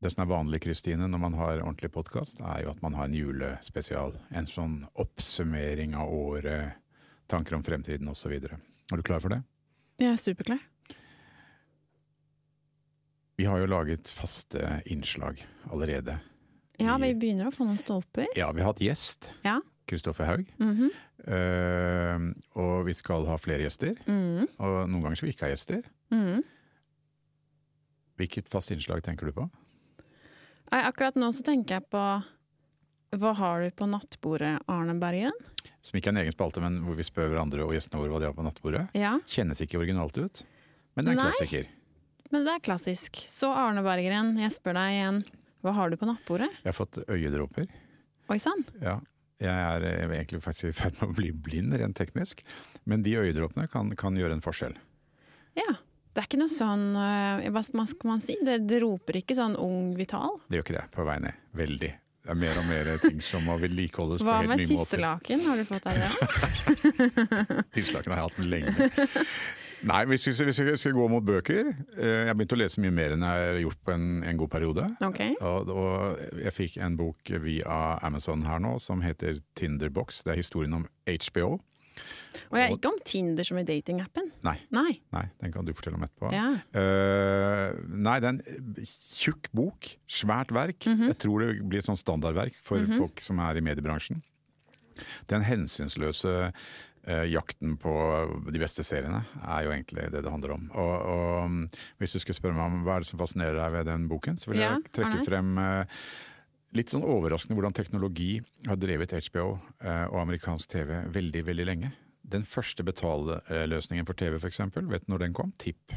Det som er vanlig Kristine, når man har ordentlig podkast, er jo at man har en julespesial. En sånn oppsummering av året, tanker om fremtiden osv. Er du klar for det? Jeg er superklar. Vi har jo laget faste innslag allerede. Ja, vi begynner å få noen stolper. Ja, vi har hatt gjest. Ja. Kristoffer Haug. Mm -hmm. uh, og vi skal ha flere gjester. Mm. Og noen ganger skal vi ikke ha gjester. Mm. Hvilket fast innslag tenker du på? Nei, Akkurat nå så tenker jeg på Hva har du på nattbordet, Arne Bergen? Som ikke er en egen spalte, men hvor vi spør hverandre og gjestene våre hva de har på nattbordet. Ja, Kjennes ikke originalt ut, men det er en Nei. klassiker. men det er klassisk. Så Arne Bergeren, jeg spør deg igjen. Hva har du på nattbordet? Jeg har fått øyedråper. Oi sann. Ja. Jeg er egentlig faktisk i ferd med å bli blind, rent teknisk. Men de øyedråpene kan, kan gjøre en forskjell. Ja. Det er ikke noe sånn øh, Hva skal man si? Det, det roper ikke sånn ung vital. Det gjør ikke det, på vei ned. Veldig. Det er mer og mer ting som må vedlikeholdes Hva med tisselaken? Har du fått deg det? tisselaken har jeg hatt den lenge. Nei, hvis vi hvis vi skal gå mot bøker eh, Jeg begynte å lese mye mer enn jeg har gjort på en, en god periode. Ok. Og, og jeg fikk en bok via Amazon her nå som heter Tinderbox. Det er historien om HBO. Og jeg er ikke om Tinder som i datingappen. Nei, Nei. nei, den kan du fortelle om etterpå. Ja. Uh, nei, det er en tjukk bok. Svært verk. Mhm. Jeg tror det blir et sånt standardverk for folk som er i mediebransjen. Den hensynsløse uh, jakten på de beste seriene er jo egentlig det det handler om. Og, og mm, hvis du skulle spørre meg om hva er det som fascinerer deg ved den boken, så vil Ja, jeg trekke frem eh, litt sånn overraskende hvordan teknologi har drevet HBO eh, og amerikansk TV veldig, veldig lenge. Den første betaleløsningen for TV, eksempel, vet du når den kom? Tipp.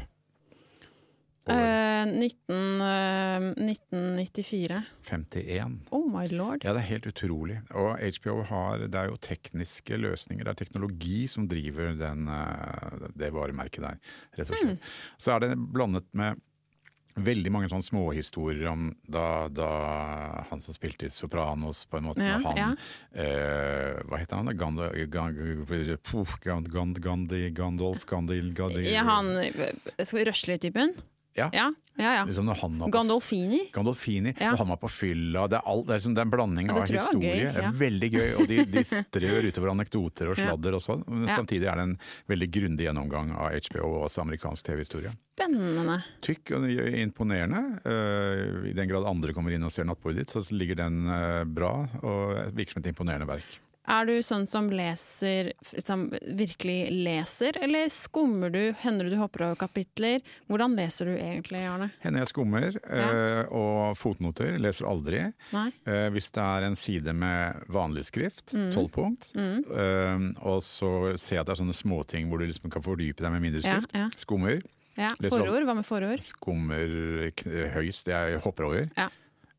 Eh, 19, eh, 1994. 51. Oh my lord. Ja, det er helt utrolig. Og HBO har Det er jo tekniske løsninger, det er teknologi som driver den, eh, det varemerket der, rett og slett. Så er det blandet med veldig mange sånne småhistorier om da, da han som spilte i Sopranos, på en måte, Ja, han ja. eh, Hva heter han? Gandhi, Gandhi, Gandhi Gandolf Gandhi, Gandhi Ja, han øh, Ja. Ja, ja. Liksom når han på Gandolfini. Gandolfini, og han var på fylla. Det er, alt, det er, liksom, det er en blanding av historie. gøy, veldig gøy, og de, de strør utover anekdoter og sladder også. Men Samtidig er det en veldig grundig gjennomgang av HBO og også amerikansk TV-historie. Spennende. Tykk og imponerende. Eh, I den grad andre kommer inn og ser nattbordet ditt, så ligger den eh, bra, og virker som et imponerende verk. Er du sånn som leser som virkelig leser, eller skummer du? Hender du hopper over kapitler? Hvordan leser du egentlig, Arne? Hender jeg skummer, ja. og fotnoter. Leser aldri. Nei? Eh, hvis det er en side med vanlig skrift, Mm. punkt, mm. og så ser jeg at det er sånne småting hvor du liksom kan fordype deg med mindre skrift. ja. Skummer. ja. Forord? Hva med forord? Skummer høyst. Jeg hopper over. Ja.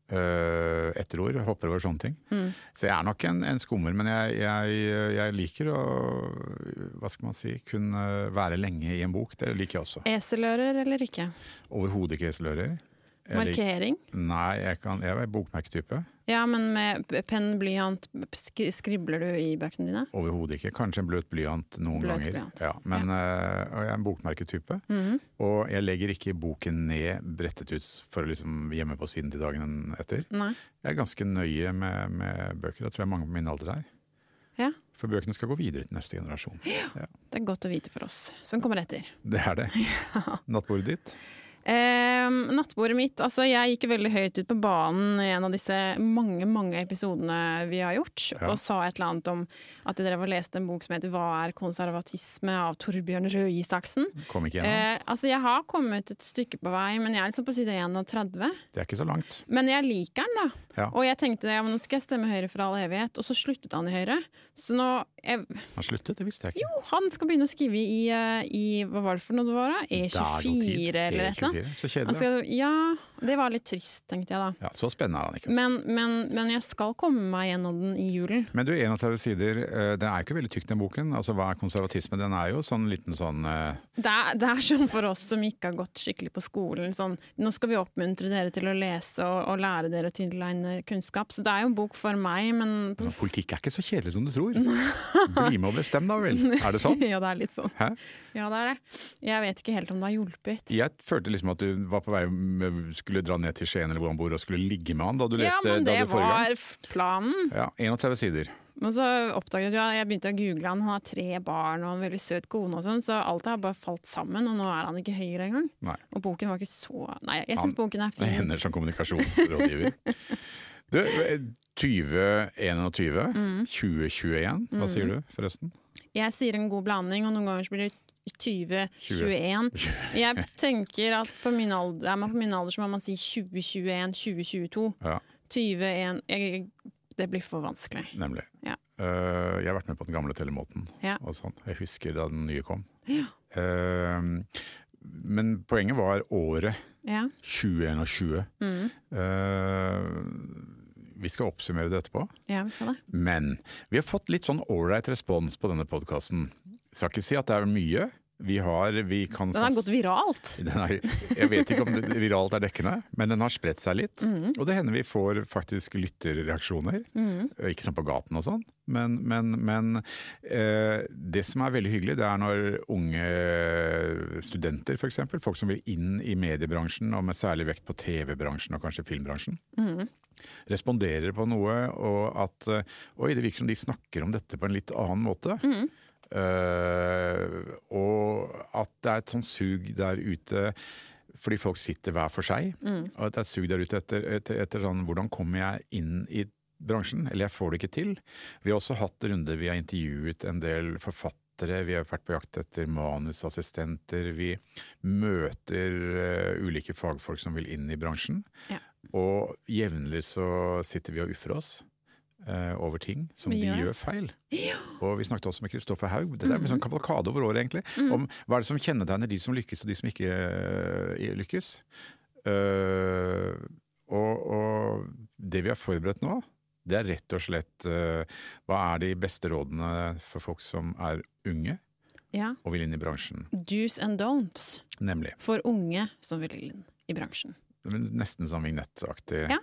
Eh, etterord. Hopper over sånne ting. Mm. Så jeg er nok en, en skummer, men jeg, jeg, jeg liker å hva skal man si, kunne være lenge i en bok. Det liker jeg også. Eselører eller ikke? Overhodet ikke eselører. Markering? Nei, jeg, kan, jeg er bokmerketype. Ja, men med penn, blyant, skribler du i bøkene dine? Overhodet ikke. Kanskje en bløt blyant noen Bløt ganger. blyant. Ja, men eh, og jeg er en bokmerketype. Mhm. Og jeg legger ikke boken ned brettet ut for å liksom gjemme på siden til dagen etter. Nei. Jeg er ganske nøye med, med bøker. Det tror jeg mange på min alder er. Ja. For bøkene skal gå videre til neste generasjon. Ja. Det er godt å vite for oss som kommer etter. Det er det. Nattbordet ditt? Eh, nattbordet mitt Altså, jeg gikk veldig høyt ut på banen i en av disse mange mange episodene vi har gjort, Ja. og sa et eller annet om at jeg drev og leste en bok som heter 'Hva er konservatisme?' av Torbjørn Røe Isaksen. Kom ikke gjennom. Eh, altså, jeg har kommet et stykke på vei, men jeg er liksom på side 31. Det er ikke så langt. Men jeg liker den, da. Ja. Og jeg tenkte ja, men nå skal jeg stemme Høyre for all evighet, og så sluttet han i Høyre. Så nå jeg, Han sluttet, det visste jeg ikke. Jo, han skal begynne å skrive i, eh, i Hva var det for noe det var, da? E24 eller et eller annet. E24. Så kjedelig. skal, ja, det var litt trist, tenkte jeg da. Ja, så spennende er han ikke. Men, men, men jeg skal komme meg gjennom den i julen. Men du, 31 sider, eh, den er jo ikke veldig tykk den boken. Altså, Hva er konservatisme? Den er jo sånn liten sånn uh... Det er, det er sånn for oss som ikke har gått skikkelig på skolen. Sånn, nå skal vi oppmuntre dere til å lese og, og lære dere å tilegne kunnskap. Så det er jo en bok for meg, men Politikk er ikke så kjedelig som du tror. Bli med og bestem da vel. Er det sånn? ja, det er litt sånn. Hæ? Ja, det er det. Jeg vet ikke helt om det har hjulpet. Jeg følte liksom at du var på vei med, skulle dra ned til Skien eller hvor han bor og skulle ligge med han da du Ja, leste men da det forrige gang? var planen. Ja, 31 sider. Men så oppdaget jeg jeg begynte å google han, han har tre barn og en veldig søt kone og sånn, så alt har bare falt sammen, og nå er han ikke høyere engang. Nei. Og boken var ikke så Nei, jeg syns boken er Det Han hender som kommunikasjonsrådgiver. Du, 2021, Mm. 2021, hva sier du forresten? Jeg sier en god blanding, og noen ganger blir det 2021. Jeg tenker at på min alder, er man på min alder så må man si 2021, 2022. Ja, 21 jeg, Det blir for vanskelig. nemlig. Ja. Uh, jeg har vært med på den gamle telemåten Ja. sånn. Jeg husker da den nye kom. Ja. Uh, men poenget var året Ja. 2021. Mm. Uh, vi skal oppsummere det etterpå. ja, vi skal det. Men vi har fått litt sånn ålreit respons på denne podkasten. Skal ikke si at det er mye. Vi har vi kan Den har gått viralt. Er, jeg vet ikke om det viralt er dekkende, men den har spredt seg litt. Mm. Og det hender vi får faktisk lytterreaksjoner. Mm. Ikke sånn på gaten og sånn, men, men, men eh, det som er veldig hyggelig, det er når unge studenter f.eks., folk som vil inn i mediebransjen, og med særlig vekt på TV-bransjen og kanskje filmbransjen, Mm. responderer på noe, og at eh, oi, det virker som de snakker om dette på en litt annen måte. Mm. Eh, og at det er et sånn sug der ute fordi folk sitter hver for seg. Mm. Og at det er sug der ute etter, etter, etter sånn hvordan kommer jeg inn i bransjen? Eller jeg får det ikke til. Vi har også hatt runder, vi har intervjuet en del forfattere. Vi har vært på jakt etter manusassistenter. Vi møter uh, ulike fagfolk som vil inn i bransjen. Ja. Og jevnlig så sitter vi og uffer oss over ting som Vi de gjør feil. Og vi snakket også med Kristoffer Haug. Det er en sånn kavalkade over året, egentlig. Mm. Om hva er det som kjennetegner de som lykkes, og de som ikke uh, lykkes. Uh, og, og det vi har forberedt nå, det er rett og slett uh, hva er de beste rådene for folk som er unge Ja. og vil inn i bransjen. Do's and don'ts Nemlig. for unge som vil inn i bransjen. Nesten sånn vignettaktig. Ja.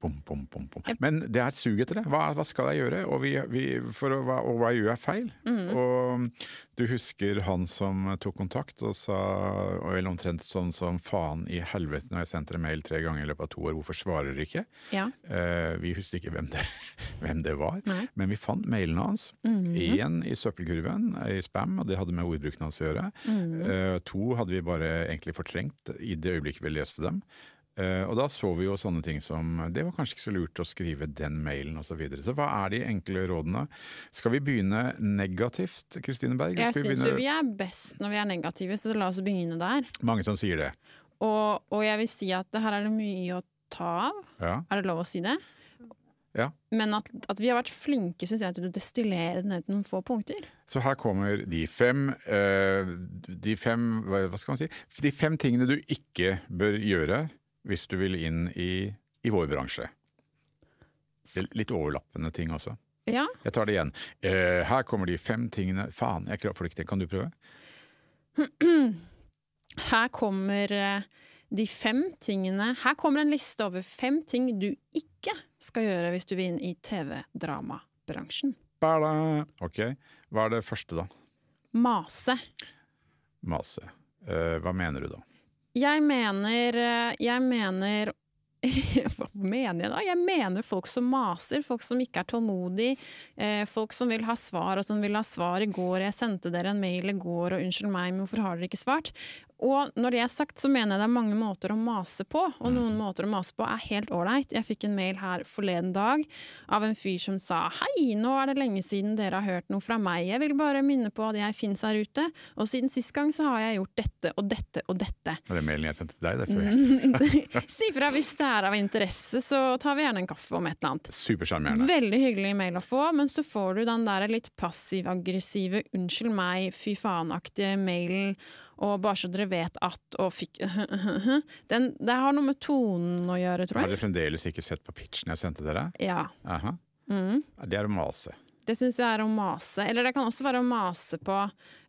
Bom, bom, bom. Men det er et sug etter det. Hva, hva skal jeg gjøre? Og, vi, vi, for hva, og hva gjør jeg feil? Mm. Og du husker han som tok kontakt og sa og vel omtrent sånn som faen i helvete når jeg sendte en mail tre ganger i løpet av to år, hvorfor svarer dere ikke? Ja. Eh, vi husker ikke hvem det, hvem det var, Nei. men vi fant mailen hans. Én mm. i søppelkurven, i spam, og det hadde med ordbruken hans å gjøre. Mm. Eh, to hadde vi bare egentlig fortrengt i det øyeblikket vi leste dem. Eh, og da så vi jo sånne ting som Det var kanskje ikke så lurt å skrive den mailen osv. Så, videre. så hva er de enkle rådene? Skal vi begynne negativt, Kristine Berg? Jeg syns jo begynne- vi er best når vi er negative, så la oss begynne der. Mange som sier det. Og, og jeg vil si at her er det mye å ta av. Ja. Er det lov å si det? Ja. Men at, at vi har vært flinke synes jeg, til å destillere det ned til noen få punkter. Så her kommer de fem eh, De fem hva skal man si? De fem tingene du ikke bør gjøre hvis du vil inn i, i vår bransje. Litt overlappende ting også. Ja, Jeg tar det igjen. Uh, her kommer de fem tingene Faen, jeg får det ikke til. Kan du prøve? her kommer eh, de fem tingene Her kommer en liste over fem ting du ikke skal gjøre hvis du vil inn i TV-dramabransjen. Ok, hva er det første da? Mase. Mase. Uh, hva mener du da? Jeg mener eh, Jeg mener Hva mener jeg da? Jeg mener folk som maser, folk som ikke er tålmodige. Eh, folk som vil ha svar, og som vil ha svar i går. Jeg sendte dere en mail i går, og unnskyld meg, men hvorfor har dere ikke svart? Og når det er sagt, så mener jeg det er mange måter å mase på, og noen måter å mase på er helt ålreit. Jeg fikk en mail her forleden dag av en fyr som sa hei, nå er det lenge siden dere har hørt noe fra meg, jeg vil bare minne på at jeg finnes her ute, og siden sist gang så har jeg gjort dette og dette og dette. Det er mailen jeg sendte til deg. Er før. si fra hvis det er av interesse, så tar vi gjerne en kaffe om et eller annet. Supersjarmerende. Veldig hyggelig mail å få, men så får du den der litt passiv-aggressive 'unnskyld meg, fy faen'-aktige mailen, og bare så dere vet at og fikk den, Det har noe med tonen å gjøre, tror jeg. Har dere fremdeles ikke sett på pitchen jeg sendte dere? Ja. Aha. Mm. Det er å mase. Det syns jeg er å mase. Eller det kan også være å mase på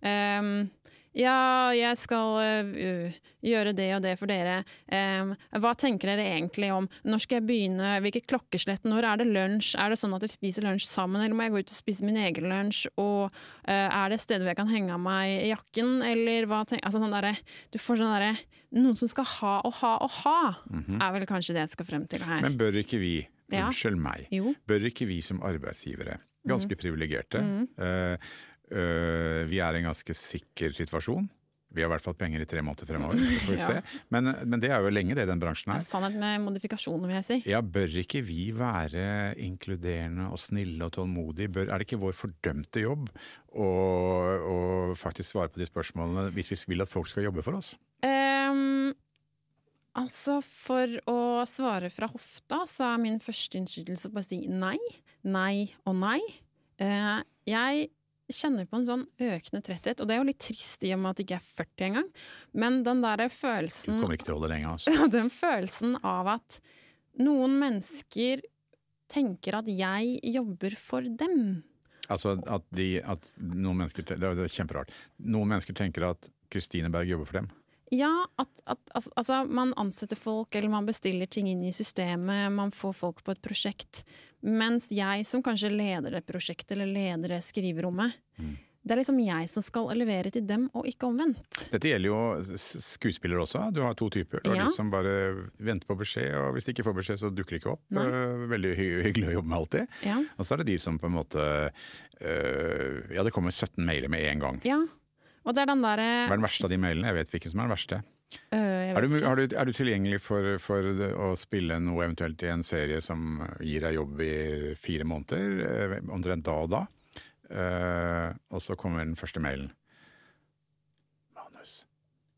ehm, Ja, jeg skal uh, gjøre det og det for dere. Um, hva tenker dere egentlig om Når skal jeg begynne? Hvilket klokkeslett? Når er det lunsj? Er det sånn at vi spiser lunsj sammen, eller må jeg gå ut og spise min egen lunsj? Og uh, er det steder hvor jeg kan henge av meg jakken, eller hva tenker Altså sånn derre Du får sånn derre noen som skal ha og ha og ha, er vel kanskje det jeg skal frem til her. Men bør ikke vi, Ja. unnskyld meg, Jo. bør ikke vi som arbeidsgivere, ganske privilegerte, Mm. øh, vi er i en ganske sikker situasjon. Vi har i hvert fall penger i tre måneder fremover, så får vi Ja. se. Men, men det er jo lenge det i den bransjen her. Sannhet med modifikasjoner, vil jeg si. Ja, bør ikke vi være inkluderende og snille og tålmodige? Bør, er det ikke vår fordømte jobb å, å faktisk svare på de spørsmålene hvis vi vil at folk skal jobbe for oss? Um, altså, for å svare fra hofta, så er min første innskytelse på å si nei. Nei og nei. Uh, jeg kjenner på en sånn økende tretthet, og det er jo litt trist i og med at jeg ikke er 40 engang, men den derre Du følelsen kommer ikke til å holde lenge, altså. den følelsen av at noen mennesker tenker at jeg jobber for dem. Altså at, de, at noen mennesker Det er er kjemperart. Noen mennesker tenker at Kristine Berg jobber for dem. Ja, at, at altså, altså, man ansetter folk, eller man bestiller ting inn i systemet, man får folk på et prosjekt. Mens jeg som kanskje leder det prosjektet, eller leder det skriverommet, det er liksom jeg som skal levere til dem, og ikke omvendt. Dette gjelder jo skuespillere også. Du har to typer. Du har Ja. de som bare venter på beskjed, og hvis de ikke får beskjed, så dukker de ikke opp. Nei. Eh, Veldig hy hyggelig å jobbe med alltid. Ja. Og så er det de som på en måte øh, Ja, det kommer 17 mailer med en gang. ja. Og det er den derre Hva er den verste av de mailene? Jeg vet hvilken som er den verste. Øh, jeg Er du, har du, er du tilgjengelig for, for å spille noe eventuelt i en serie som gir deg jobb i fire måneder, eh, omtrent da og da? Uh, og så kommer den første mailen. Manus.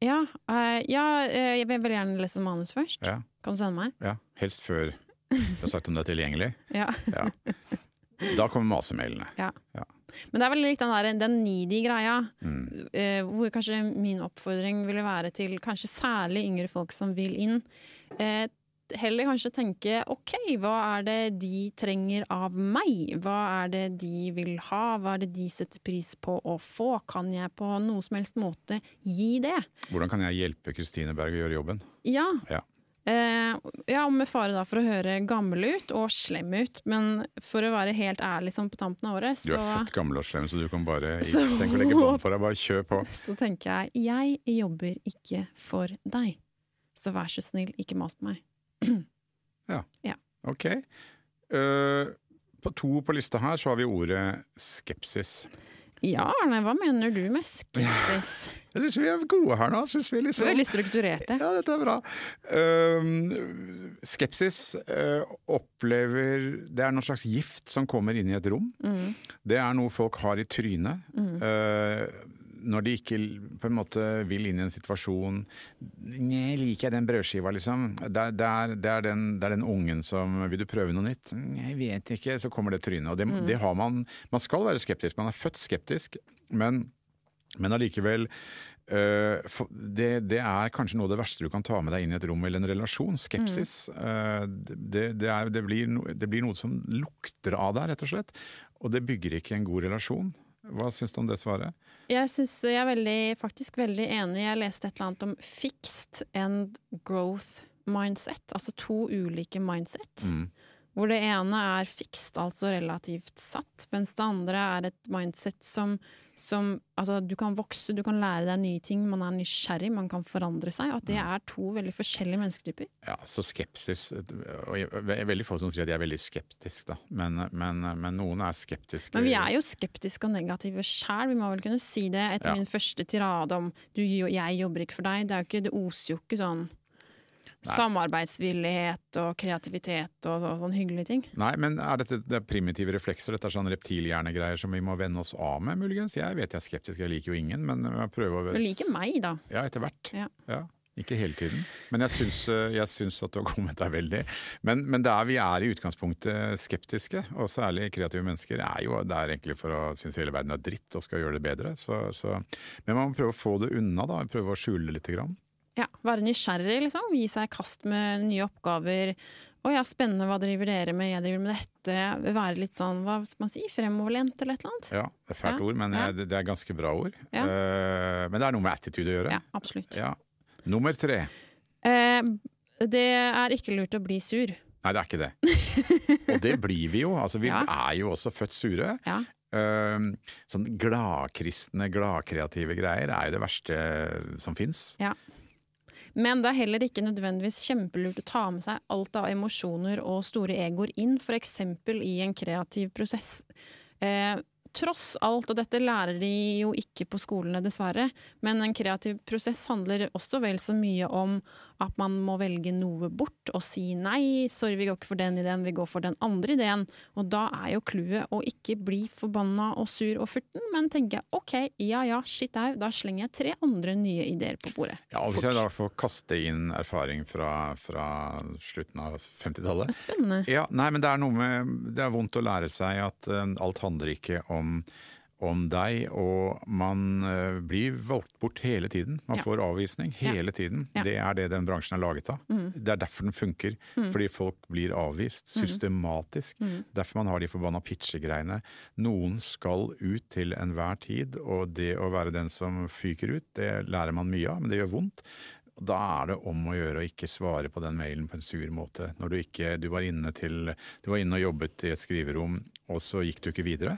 Ja, uh, ja, øh, jeg vil gjerne lese manus først. Ja, Kan du sende meg? ja. Helst før du har sagt om det er tilgjengelig. Ja. Ja. Da kommer masemailene. Men det er vel litt den, der, den needy greia, Mm. eh, hvor kanskje min oppfordring ville være til kanskje særlig yngre folk som vil inn. Eh, heller kanskje tenke ok, hva er det de trenger av meg? Hva er det de vil ha? Hva er det de setter pris på å få? Kan jeg på noe som helst måte gi det? Hvordan kan jeg hjelpe Kristine Berg å gjøre jobben? Ja. Ja. Eh, ja, og med fare da for å høre gammel ut og slem ut, men for å være helt ærlig sånn på tampen av året, Du så er født gammel og slem, så du kan bare Så- tenke å legge bånd for deg. Bare kjør på. så tenker jeg jeg jobber ikke for deg. Så vær så snill, ikke mas på meg. Ja Ok. Uh, på to på lista her så har vi ordet skepsis. Ja, Arne, hva mener du med skepsis? Jeg syns vi er gode her nå. Synes vi liksom veldig strukturerte. Ja, dette er bra. Ehm, skepsis uh, opplever Det er noen slags gift som kommer inn i et rom. Mm. Det er noe folk har i trynet. eh, når de ikke på en måte vil inn i en situasjon Nei, liker jeg den brødskiva, liksom? Det, det, er, det, er den, det er den ungen som Vil du prøve noe nytt? Jeg vet ikke. Så kommer det trynet. Og det, det har man Man skal være skeptisk. Man er født skeptisk, men men allikevel øh, det, det er kanskje noe av det verste du kan ta med deg inn i et rom eller en relasjon. Skepsis. Øh, det, det, er, blir no, det blir noe som lukter av deg, rett og slett. Og det bygger ikke en god relasjon. Hva syns du om det svaret? Jeg, synes, jeg er veldig, faktisk veldig enig. Jeg leste et eller annet om fixed and growth mindset. Altså to ulike mindset. Mm. Hvor det ene er fixed, altså relativt satt, mens det andre er et mindset som, som Altså, du kan vokse, du kan lære deg nye ting, man er nysgjerrig, man kan forandre seg. Og at det er to veldig forskjellige mennesketyper. Ja, så skepsis og jeg, Veldig få som sier at de er veldig skeptiske, da. Men, men, men noen er skeptiske. Men vi er jo skeptiske og negative sjæl, vi må vel kunne si det etter Ja. min første tirade om du, jeg jobber ikke for deg. Det, er jo ikke, det oser jo ikke sånn samarbeidsvillighet og kreativitet og, og sånne hyggelige ting. Nei, men er dette det er primitive reflekser? Dette er sånn reptilhjernegreier som vi må vende oss av med, muligens? Jeg vet jeg er skeptisk, jeg liker jo ingen, men jeg prøver å Du liker meg, da. Ja, etter hvert. Ja. Ikke hele tiden. Men jeg syns, eh, jeg syns at du har kommet deg veldig. Men, men er, vi er i utgangspunktet skeptiske, og særlig kreative mennesker er jo der egentlig for å synes hele verden er dritt og skal gjøre det bedre. Så, så. Men man må prøve å få det unna, da. Prøve å skjule det lite grann. Ja, Være nysgjerrig, liksom. Gi seg i kast med nye oppgaver. Å ja, spennende, hva driver dere med? Jeg driver med dette. Være litt sånn, hva skal man si, fremoverlent eller et eller annet. Ja, det er fælt Ja, ord, men jeg, det- det er ganske bra ord. Ja. Uh, men det er noe med attitude å gjøre. Ja, absolutt. Ja. Nummer tre. Uh, det er ikke lurt å bli sur. Nei, det er ikke det. Og det blir vi jo. Altså, vi Ja. er jo også født sure. Ja. Uh, sånn gladkristne, gladkreative greier er jo det verste som fins. Men det er heller ikke nødvendigvis kjempelurt å ta med seg alt av emosjoner og store egoer inn, f.eks. i en kreativ prosess. Eh, tross alt, og dette lærer de jo ikke på skolene dessverre, men en kreativ prosess handler også vel så mye om at man må velge noe bort og si nei, sorry vi går ikke for den ideen, vi går for den andre ideen. Og da er jo clouet å ikke bli forbanna og sur og furten, men tenke ok, ja ja, shit au, da slenger jeg tre andre nye ideer på bordet. Ja, og Hvis jeg da får kaste inn erfaring fra, fra slutten av 50-tallet Spennende. Ja, nei, men det er noe med Det er vondt å lære seg at uh, alt handler ikke om om deg, og man uh, blir valgt bort hele tiden. Man Ja. får avvisning hele tiden. Ja. Det er det den bransjen er laget av. Det er derfor den funker. Fordi folk blir avvist systematisk. Derfor man har de forbanna pitchegreiene. Noen skal ut til enhver tid, og det å være den som fyker ut, det lærer man mye av, men det gjør vondt. Da er det om å gjøre å ikke svare på den mailen på en sur måte. Når du ikke Du var inne, til, du var inne og jobbet i et skriverom, og så gikk du ikke videre.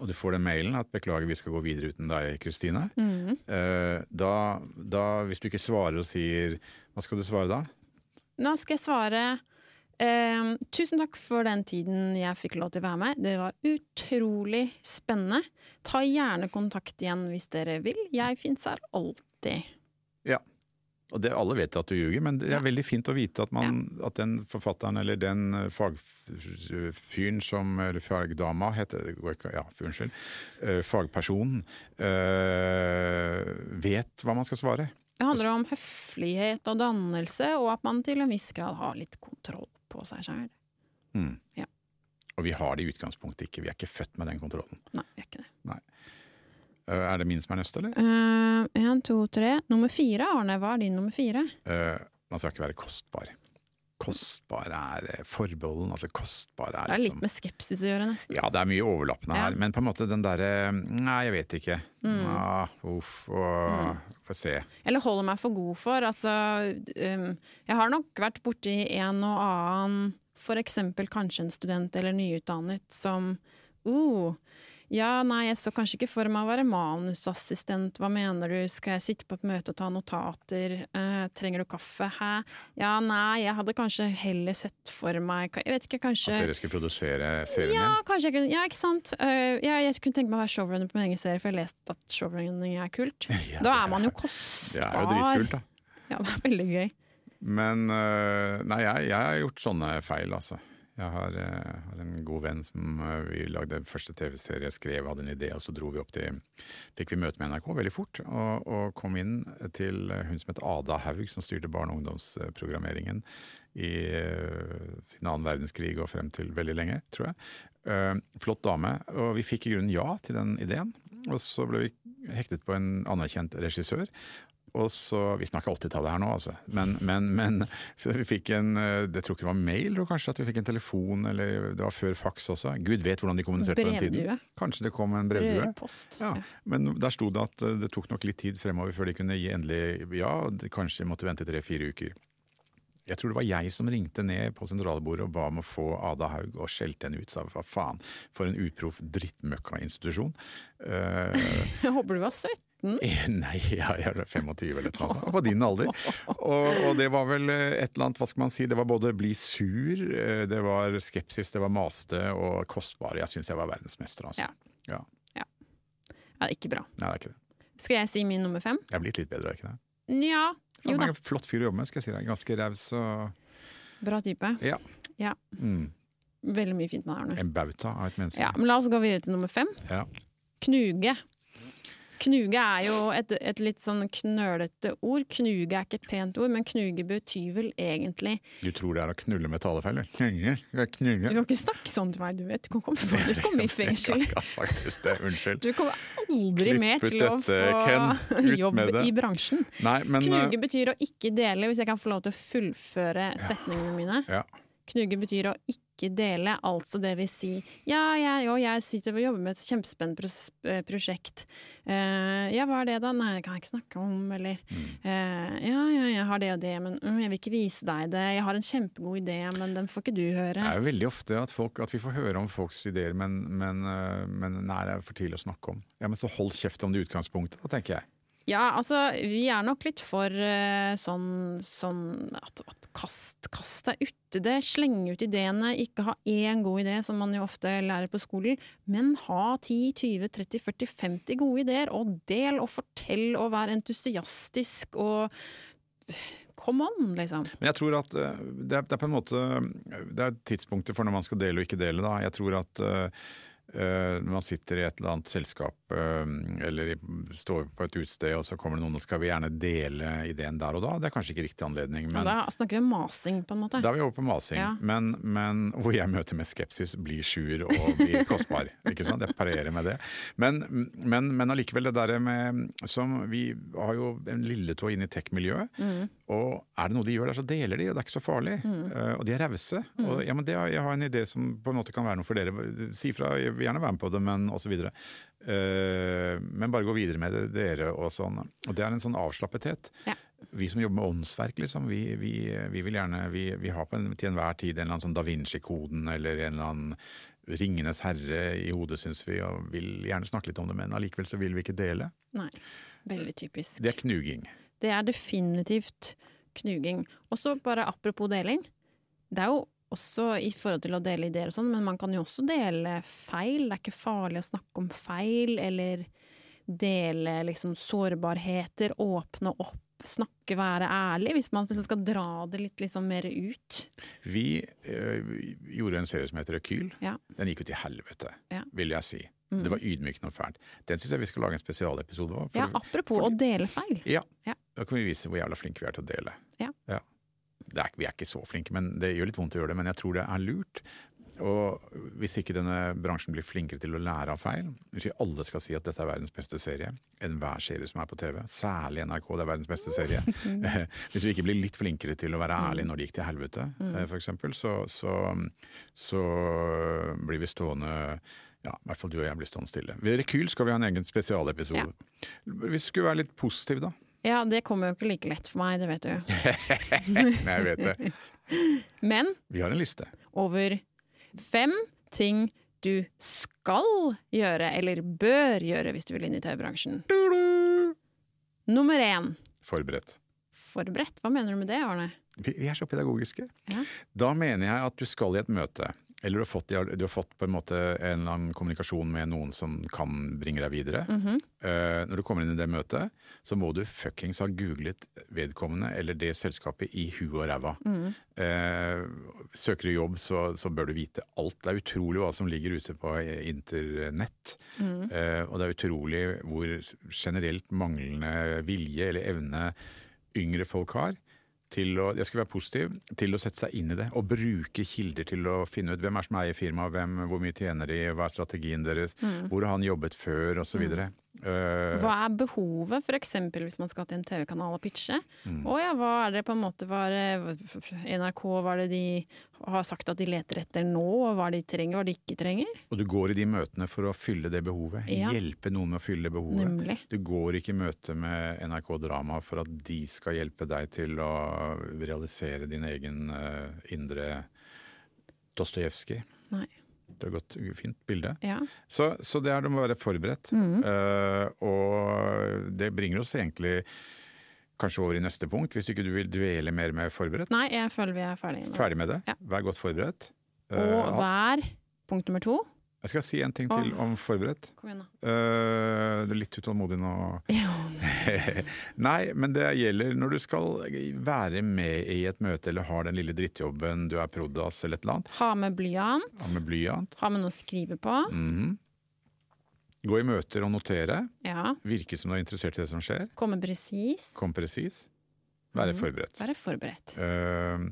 Og du får den mailen at 'beklager, vi skal gå videre uten deg, Kristine'. Eh, da, da, hvis du ikke svarer og sier Hva skal du svare da? Nå skal jeg svare eh, Tusen takk for den tiden jeg fikk lov til å være med. Det var utrolig spennende. Ta gjerne kontakt igjen hvis dere vil. Jeg fins her alltid. Ja. Og det, alle vet at du ljuger, men det er Ja. veldig fint å vite at, man, at den forfatteren eller den eh, fagfyren som Eller fagdama, heter det Ja, unnskyld. eh, Fagpersonen Øh, vet hva man skal svare. Det handler om høflighet og dannelse, og at man til en viss grad har litt kontroll på seg sjøl. Mm. Ja. Og vi har det i utgangspunktet ikke. Vi er ikke født med den kontrollen. Nei, vi er ikke det. Eh, er det min som er neste, eller? Én, to, tre. Nummer fire, Arne. Hva er din nummer fire? Uh, man skal ikke være kostbar. Kostbar er eh, forbeholden. Altså kostbar er Det er liksom litt med skepsis å gjøre, nesten. Ja, det er mye overlappende Ja. her, men på en måte den derre Nei, jeg vet ikke. Mm. Ah, uff, og, Får se. Eller holder meg for god for. Altså, um, jeg har nok vært borti en og annen, for eksempel kanskje en student eller nyutdannet, som uh, ja, nei, jeg så kanskje ikke for meg å være manusassistent, hva mener du, skal jeg sitte på et møte og ta notater, Eh, trenger du kaffe, hæ? Ja, nei, jeg hadde kanskje heller sett for meg, jeg vet ikke, kanskje At dere skulle produsere serien ja, kanskje jeg kunne, ja, ikke sant. Uh, ja, jeg kunne tenke meg å være showrunner på min egen serie, for jeg har lest at showrunning er kult. Ja, da er man jo kostbar. Det er jo dritkult, da. Ja, det er veldig gøy. Men uh, nei, jeg, jeg har gjort sånne feil, altså. Jeg har, øh, har en god venn som øh, vi lagde første TV-serie, skrev, hadde en idé, og så dro vi opp til Fikk vi møte med NRK veldig fort, og, og kom inn til hun som het Ada Haug, som styrte barne- og ungdomsprogrammeringen i sin siden annen verdenskrig og frem til veldig lenge, tror jeg. Eh, flott dame. Og vi fikk i grunnen ja til den ideen. Og så ble vi hektet på en anerkjent regissør. Og så, Vi snakker 80-tallet her nå, altså. Men, men, men vi fikk en eh, Jeg tror ikke det var mail, kanskje at vi fikk en telefon, eller det var før fax også. Gud vet hvordan de kommuniserte på den tiden. Brevdue. Kanskje det kom en brevdue. Brevpost. Ja, men der sto det at eh, det tok nok litt tid fremover før de kunne gi endelig ja. Det kanskje måtte vente tre-fire uker. Jeg tror det var jeg som ringte ned på sentralbordet og ba om å få Ada Haug og skjelte henne ut. Sa hva faen, for en uproff drittmøkka-institusjon. Eh, Jeg håper du var 17. Nei, ja, jeg er 25 eller noe. På din alder. Og, og det var vel eh, et eller annet, hva skal man si, det var både bli sur, eh, det var skepsis, det var maste og kostbare. Jeg syns jeg var verdensmester, altså. Ja. Ja. Ja, ikke bra. Nei, det er ikke det. Skal jeg si min nummer fem? Jeg er blitt litt bedre, er ikke det? Nja, jo da. er flott fyr å jobbe med, skal jeg si deg. Ganske raus og Bra type. Ja. Ja. Mm. Veldig mye fint med Arne. En bauta av et menneske. Ja, men la oss gå videre til nummer fem. Ja. Knuge. Knuge er jo et, et litt sånn knølete ord. Knuge er ikke et pent ord, men knuge betyr vel egentlig Du tror det er å knulle med talefeil? Knuge, knuge. Du kan ikke snakke sånn til meg, du vet. Du kan faktisk komme i fengsel. Du kommer aldri Klipp mer til å få Ken. Jobb i bransjen. Nei, men eh, Knuge betyr å ikke dele, hvis jeg kan få lov til å fullføre setningene mine. ja. Knuge betyr å ikke dele, altså det vil si ja, jeg, jo, jeg sitter og jobber med et kjempespennende eh, prosjekt. Eh, ja, hva er det da? Nei, det kan jeg ikke snakke om, eller Mm. eh, ja, ja, jeg har det og det, men mm, jeg vil ikke vise deg det. Jeg har en kjempegod idé, men den får ikke du høre. Det er jo veldig ofte at, folk, at vi får høre om folks ideer, men, men, eh, men nei, det er for tidlig å snakke om. Ja, Men så hold kjeft om det i utgangspunktet, da, tenker jeg. Ja, altså vi er nok litt for uh, sånn, sånn at, at kast, kast deg uti det, slenge ut ideene, ikke ha én god idé, som man jo ofte lærer på skolen, men ha 10-20-30-40-50 gode ideer, og del og fortell og vær entusiastisk og Come on, liksom. Men jeg tror at eh, det er, det er på en måte Det er tidspunktet for når man skal dele og ikke dele. da. Jeg tror at uh, når man sitter i et eller annet selskap uh, eller står på et utested, og så kommer det noen og skal vi gjerne dele ideen der og da. Det er kanskje ikke riktig anledning. Men, da snakker vi om masing, på en måte. Da er vi over på masing. Ja. Men, men, hvor jeg møter med skepsis, blir sjuer og blir kostbar. ikke sant? Jeg parerer med det. Men, men, men allikevel, det derre med som Vi har jo en lille tå inn i tech-miljøet. Mm. Og er det noe de gjør der, så deler de, og det er ikke så farlig. Mm. Uh, og de er rause. Mm. Og ja, men det, jeg har en idé som på en måte kan være noe for dere. Si fra, jeg vil gjerne være med på det, men osv. Uh, men bare gå videre med det, dere og sånn. Og det er en sånn avslappethet. Ja. Vi som jobber med åndsverk, liksom, vi, vi, vi vil gjerne Vi, vi har på en, til enhver tid en eller annen sånn Da Vinci-koden eller en eller annen Ringenes herre i hodet, syns vi, og vil gjerne snakke litt om det, men allikevel så vil vi ikke dele. Nei, veldig typisk. Det er knuging. Det er definitivt knuging. Og så bare apropos deling. Det er jo også i forhold til å dele ideer og sånn, men man kan jo også dele feil. Det er ikke farlig å snakke om feil, eller dele liksom sårbarheter, åpne opp, snakke, være ærlig, hvis man liksom skal dra det litt liksom mer ut. Vi øh, gjorde en serie som heter Rekyl. Ja. Den gikk jo til helvete, ja. vil jeg si. Mm. Det var ydmykende og fælt. Den syns jeg vi skal lage en spesialepisode av. Ja, apropos for, å dele feil. Ja. ja. Da kan vi vise hvor jævla flinke vi er til å dele. Ja. ja. Er, vi er ikke så flinke, men det gjør litt vondt å gjøre det. Men jeg tror det er lurt. Og hvis ikke denne bransjen blir flinkere til å lære av feil Hvis alle skal si at dette er verdens beste serie, enhver serie som er på TV, særlig NRK, det er verdens beste serie Hvis vi ikke blir litt flinkere til å være ærlige når det gikk til helvete, mm. eh, f.eks., så, så, så blir vi stående ja, i hvert fall du og jeg blir stående stille. Ved Rekyl skal vi ha en egen spesialepisode. Ja. Hvis du skulle være litt positiv, da? Ja, det kommer jo ikke like lett for meg, det vet du. Nei, jeg vet det. Men Vi har en liste. Over fem ting du skal gjøre, eller bør gjøre, hvis du vil inn i TV-bransjen. Nummer én. Forberedt. Forberedt? Hva mener du med det, Arne? Vi, er så pedagogiske. Ja. Da mener jeg at du skal i et møte eller du har, fått, du har fått, på en måte en eller annen kommunikasjon med noen som kan bringe deg videre. Mm -hmm. uh, når du kommer inn i det møtet, så må du fuckings ha googlet vedkommende eller det selskapet i huet og ræva. Mm. Uh, søker du jobb, så, så, bør du vite alt. Det er utrolig hva som ligger ute på internett. Mm. Uh, og det er utrolig hvor generelt manglende vilje eller evne yngre folk har til å, jeg skal være positiv, til å sette seg inn i det. Og bruke kilder til å finne ut hvem er som eier firmaet, hvor mye tjener de, hva er strategien deres, mm. hvor har han jobbet før, osv. Mm. Uh, hva er behovet, f.eks. hvis man skal til en TV-kanal og pitche? Mm. Å ja, hva er det på en måte var NRK hva er det de har sagt at de leter etter nå, og hva de trenger, hva de ikke trenger? Og du går i de møtene for å fylle det behovet. Ja. Hjelpe noen med å fylle det behovet. Nemlig. Du går ikke i møte med NRK Drama for at de skal hjelpe deg til å realisere din egen uh, indre Dostojevskij. Nei. Det er godt, fint bilde. Ja. Så, så, det er det må være forberedt. Mm. Uh, og det bringer oss egentlig kanskje over i neste punkt, hvis ikke du vil dvele mer med forberedt? Nei, jeg føler vi er ferdig med, ferdig med det. Ja. Vær godt forberedt. Uh, og vær punkt nummer to jeg skal si en ting til om forberedt. Kom igjen da. Uh, det er litt utålmodig nå. Nei, men det gjelder når du skal være med i et møte eller har den lille drittjobben, du er prodas eller et eller annet. Ha med blyant. Ha med blyant. Ha med noe å skrive på. Mm -hmm. Gå i møter og notere. Ja. Virke som du er interessert i det som skjer. Komme presis. Kom presis. Være mm. forberedt. Være forberedt. Uh,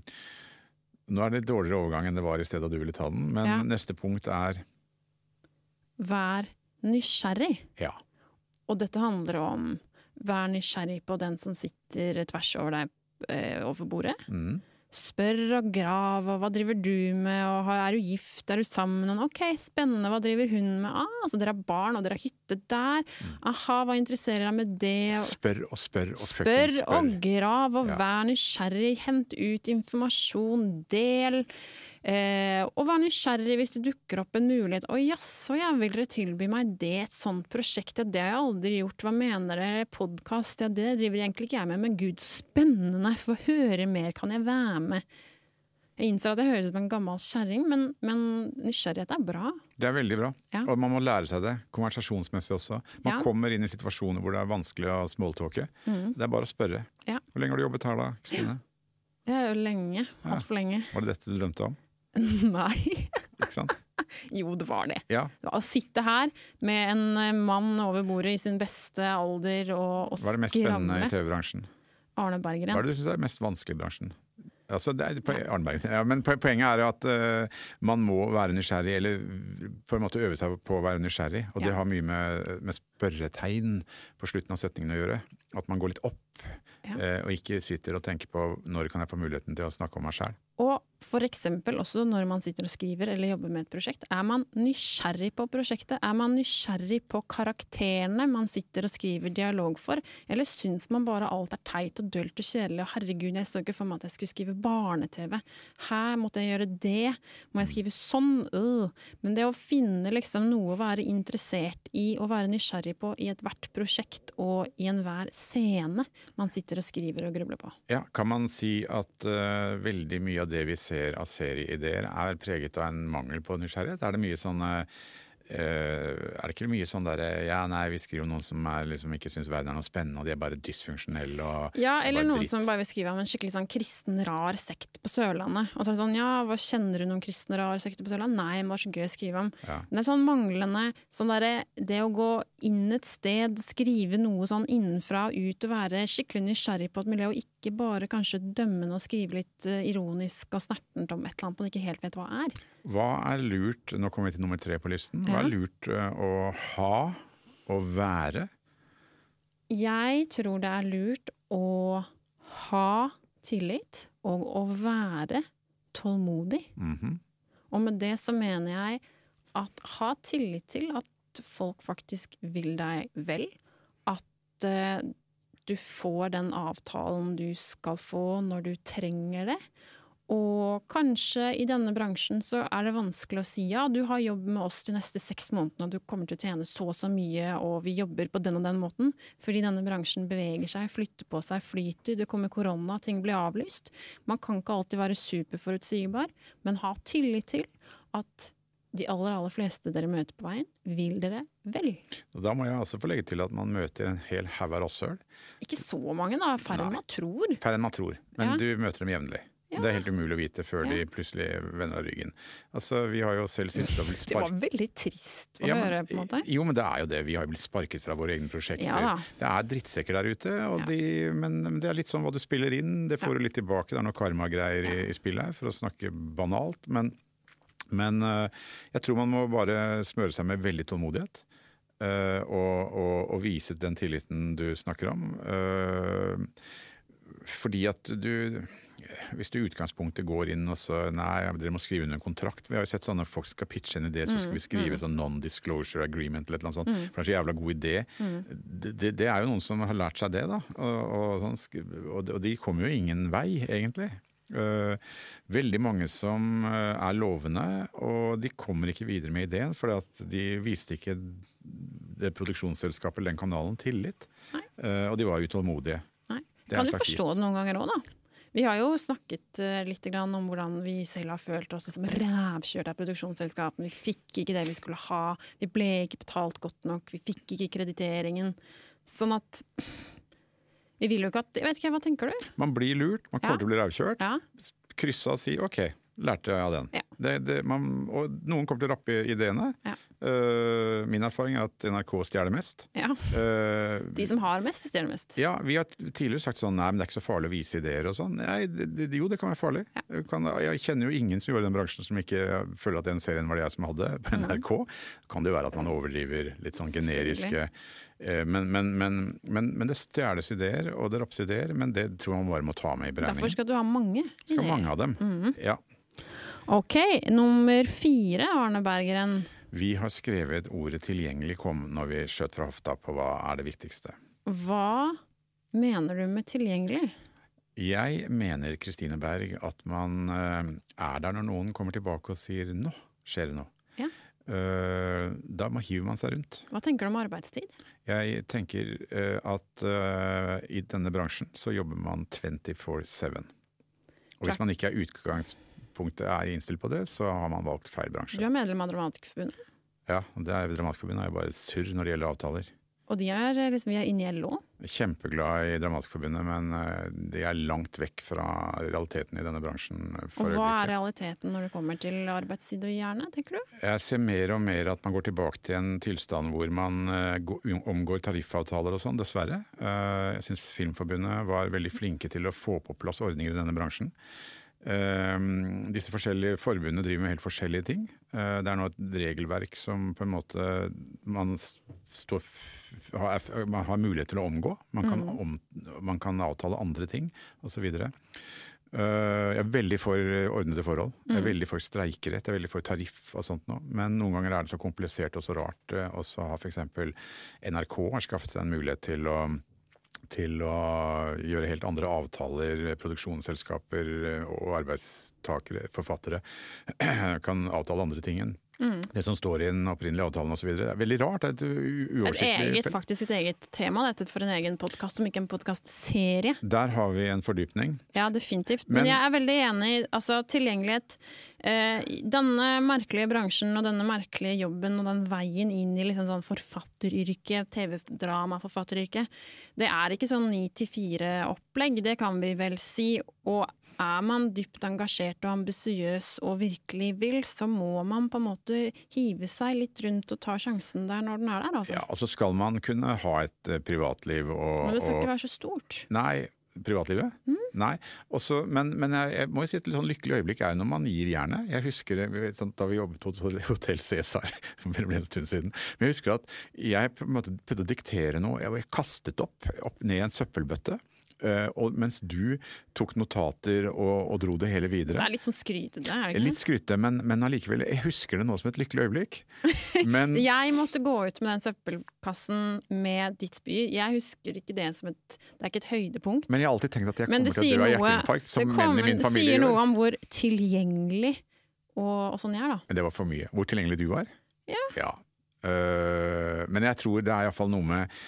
nå er det litt dårligere overgang enn det var i stedet da du ville ta den, men ja. neste punkt er vær nysgjerrig. Ja. Og dette handler om vær nysgjerrig på den som sitter tvers over deg eh, overfor bordet. Mm. Spør og grav, og hva driver du med, og er du gift, er du sammen med noen? Ok, spennende, hva driver hun med? Ah, altså dere har barn, og dere har hytte der. Mm. Aha, hva interesserer deg med det? Spør og spør og spør. Spør og grav, og ja. vær nysgjerrig, hent ut informasjon, del. Eh, og vær nysgjerrig hvis det dukker opp en mulighet. Å jaså, ja, vil dere tilby meg det, et sånt prosjekt? Ja, det har jeg aldri gjort. Hva mener dere? Podkast? Ja, det driver egentlig ikke jeg med, men gud, spennende! Få høre mer, kan jeg være med? Jeg innser at jeg høres ut som en gammel kjerring, men, men nysgjerrighet er bra. Det er veldig bra. Ja. Og man må lære seg det, konversasjonsmessig også. Man Ja. kommer inn i situasjoner hvor det er vanskelig å smalltalke. Det er bare å spørre. Ja. Hvor lenge har du jobbet her da, Kristine? Det er jo lenge. Altfor lenge. Var det dette du drømte om? Nei. Ikke sant? Jo, det var det. Ja. Å sitte her med en eh, mann over bordet i sin beste alder og, og Hva er det mest spennende i. TV-bransjen? Arne Hva er det du syns er mest vanskelig i bransjen? Altså, det er, Arnberg. Ja, men poenget er at uh, man må være nysgjerrig, eller på en måte øve seg på å være nysgjerrig. Og det har mye med, med spørretegn på slutten av setningen å gjøre. At man går litt opp, Ja. uh, og ikke sitter og tenker på når kan jeg få muligheten til å snakke om meg sjæl. Og eksempel også når man sitter og skriver eller jobber med et prosjekt. Er man nysgjerrig på prosjektet? Er man nysgjerrig på karakterene man sitter og skriver dialog for? Eller syns man bare alt er teit og dølt og kjedelig, og herregud, jeg så ikke for meg at jeg skulle skrive barne-TV. Her måtte jeg gjøre det. Må jeg skrive sånn? Øh. Men det å finne liksom noe å være interessert i og være nysgjerrig på i ethvert prosjekt og i enhver scene man sitter og skriver og grubler på. Ja, kan man si at uh, veldig mye av det vi ser av serieideer er preget av en mangel på nysgjerrighet? Er det mye sånn uh, er det ikke mye sånn derre Ja, nei, vi skriver om noen som er, liksom, ikke syns verden er noe spennende, og de er bare dysfunksjonelle og Ja, eller noen dritt. som bare vil skrive om en skikkelig sånn kristen, rar sekt på Sørlandet. Og så er det sånn, ja, hva kjenner du noen kristen, rar sekt på Sørlandet? Nei, men det var så gøy å skrive om. Ja. Det er sånn manglende sånn derre Det å gå inn et sted, skrive noe sånn innenfra og ut og være skikkelig nysgjerrig på et miljø, og ikke bare kanskje dømmende og skrive litt eh, ironisk og snertent om et eller annet man ikke helt vet hva er. Hva er lurt, nå kommer vi til nummer tre på listen, hva er lurt eh, å ha og være? Jeg tror det er lurt å ha tillit og å være tålmodig. Mhm. Og med det så mener jeg at ha tillit til at folk faktisk vil deg vel. At eh, du får den avtalen du skal få når du trenger det. Og kanskje i denne bransjen så er det vanskelig å si ja, du har jobb med oss de neste seks månedene, og du kommer til å tjene så og så mye, og vi jobber på den og den måten. Fordi denne bransjen beveger seg, flytter på seg, flyter, det kommer korona, ting blir avlyst. Man kan ikke alltid være superforutsigbar, men ha tillit til at de aller, aller fleste dere møter på veien, vil dere vel. Da må jeg også få legge til at man møter en hel haug av rasshøl. Ikke så mange, da. Færre enn man tror. Færre enn man tror, men Ja. du møter dem jevnlig. Ja. Det er helt umulig å vite før de plutselig vender ryggen. Altså, Vi har jo selv sittet og blitt Det var veldig trist å Ja, men- høre, på en måte. Jo, men det er jo det. Vi har jo blitt sparket fra våre egne prosjekter. Ja det er drittsekker der ute, Ja. de, men, men det er litt sånn hva du spiller inn. Det får Ja. du litt tilbake. Det er noe karmagreier i, i spillet her, for å snakke banalt. Men, men eh, jeg tror man må bare smøre seg med veldig tålmodighet. eh, og, og, og vise den tilliten du snakker om. Eh, fordi at du Hvis du i utgangspunktet går inn og så Nei, dere må skrive under en kontrakt. Vi har jo sett sånne folk skal pitche en idé, så skal vi skrive sånn non-disclosure agreement eller noe sånt. Mm. For det er så jævla god idé. Det, det, det er jo noen som har lært seg det, da. Og, og, sånn, og de kommer jo ingen vei, egentlig. Eh, veldig mange som eh, er lovende, og de kommer ikke videre med ideen, for de viste ikke det produksjonsselskapet eller den kanalen tillit. Nei. Eh, og de var utålmodige. Nei. Kan du forstå det noen ganger òg, da? Vi har jo snakket litt grann om hvordan vi selv har følt oss liksom rævkjørt av produksjonsselskapene. Vi fikk ikke det vi skulle ha, vi ble ikke betalt godt nok, vi fikk ikke krediteringen. Sånn at Vi vil jo ikke at Jeg vet ikke, hva tenker du? Man blir lurt, man kommer til å bli rævkjørt. Ja. Kryssa og si OK, lærte jeg av den. Ja. Det, det, man, og noen kommer til å rappe ideene. Ja. Uh, min erfaring er at NRK stjeler mest. ja. Uh, De som har mest, stjeler mest. ja, Vi har tidligere sagt sånn nei, men det er ikke så farlig å vise ideer og sånn. Nei, det, jo, det kan være farlig. Jeg Kan, jeg kjenner jo ingen som gjør den bransjen som ikke føler at den serien var det jeg som hadde på NRK. Kan det jo være at man overdriver litt sånn generiske men, men, men, men, men det stjeles ideer, og det rappes ideer, men det tror jeg man bare må ta med i Derfor skal du ha mange ideer. Skal mange av dem. Ja. Ok, nummer fire, Arne Bergeren. Vi har skrevet ordet 'tilgjengelig' kom når vi skjøt fra hofta på hva er det viktigste. Hva mener du med tilgjengelig? Jeg mener Kristine Berg at man eh, er der når noen kommer tilbake og sier 'nå skjer det noe'. Ja. Eh, da hiver man seg rundt. Hva tenker du om arbeidstid? Jeg tenker eh, at eh, i denne bransjen så jobber man 24-7. Og hvis man ikke er utgangspunktet er innstilt på det, så har man valgt feil bransje. Du er medlem av Dramatikerforbundet, Ja, det er Dramatikerforbundet er jo bare surr når det gjelder avtaler. Og de er liksom, vi er inne i LO. Kjempeglad i Dramatikerforbundet, men eh, de er langt vekk fra realiteten i denne bransjen. for Og hva er realiteten når det kommer til arbeidstid og hjerne, tenker du? Jeg ser mer og mer at man går tilbake til en tilstand hvor man eh, omgår tariffavtaler og sånn, dessverre. Eh, Jeg syns Filmforbundet var veldig flinke til å få på plass ordninger i denne bransjen. Eh, Disse forskjellige forbundene driver med helt forskjellige ting. Uh, Det er nå et regelverk som på en måte man, står, har, man har mulighet til å omgå. Man kan, om, man kan avtale andre ting osv. Uh, jeg er veldig for ordnede forhold. Jeg er veldig for streikerett, jeg er veldig for tariff og sånt noe. Men noen ganger er det så komplisert og så rart. eh, Og så har f.eks. NRK har skaffet seg en mulighet til å til å gjøre helt andre avtaler. Produksjonsselskaper eh, og arbeidstakere, forfattere, kan avtale andre ting enn det som står i den opprinnelige avtalen osv. Det er veldig rart. Det er et uoversiktlig Et eget, faktisk et eget tema, dette for en egen podkast, om ikke en podkastserie. Der har vi en fordypning. Ja, definitivt. Men, Men- jeg er veldig enig i altså, tilgjengelighet. Eh, denne merkelige bransjen og denne merkelige jobben og den veien inn i liksom sånn forfatteryrket, TV-drama-forfatteryrket, det er ikke sånn ni til fire-opplegg, det kan vi vel si. Og er man dypt engasjert og ambisiøs og virkelig vil, så må man på en måte hive seg litt rundt og ta sjansen der når den er der, altså. Ja, altså Skal man kunne ha et eh, privatliv og, Men det skal og ikke være så stort. Nei. Privatlivet? Nei. Også, men, men jeg, jeg må jo si et litt sånn lykkelig øyeblikk er når man gir jernet. Jeg husker sånn, Da vi jobbet på Hotell Cæsar for en stund siden. Men jeg husker at jeg på en måte prøvde å diktere noe. Jeg kastet opp, opp ned i en søppelbøtte. Eh, og mens du tok notater og, og dro det hele Det videre. er litt sånn skrytete, er det ikke? Litt skrytte, men, men allikevel. Jeg husker det nå som et lykkelig øyeblikk. Men Jeg måtte gå ut med den søppelkassen med ditt spy. Jeg husker ikke det som et Det er ikke et høydepunkt. Men jeg har alltid tenkt at jeg kommer det til å dø av hjerteinfarkt, som som menn i min det sier noe om hvor tilgjengelig og, og sånn jeg er, da. Men det var for mye. Hvor tilgjengelig du var? Ja. Øh, men jeg tror det er iallfall noe med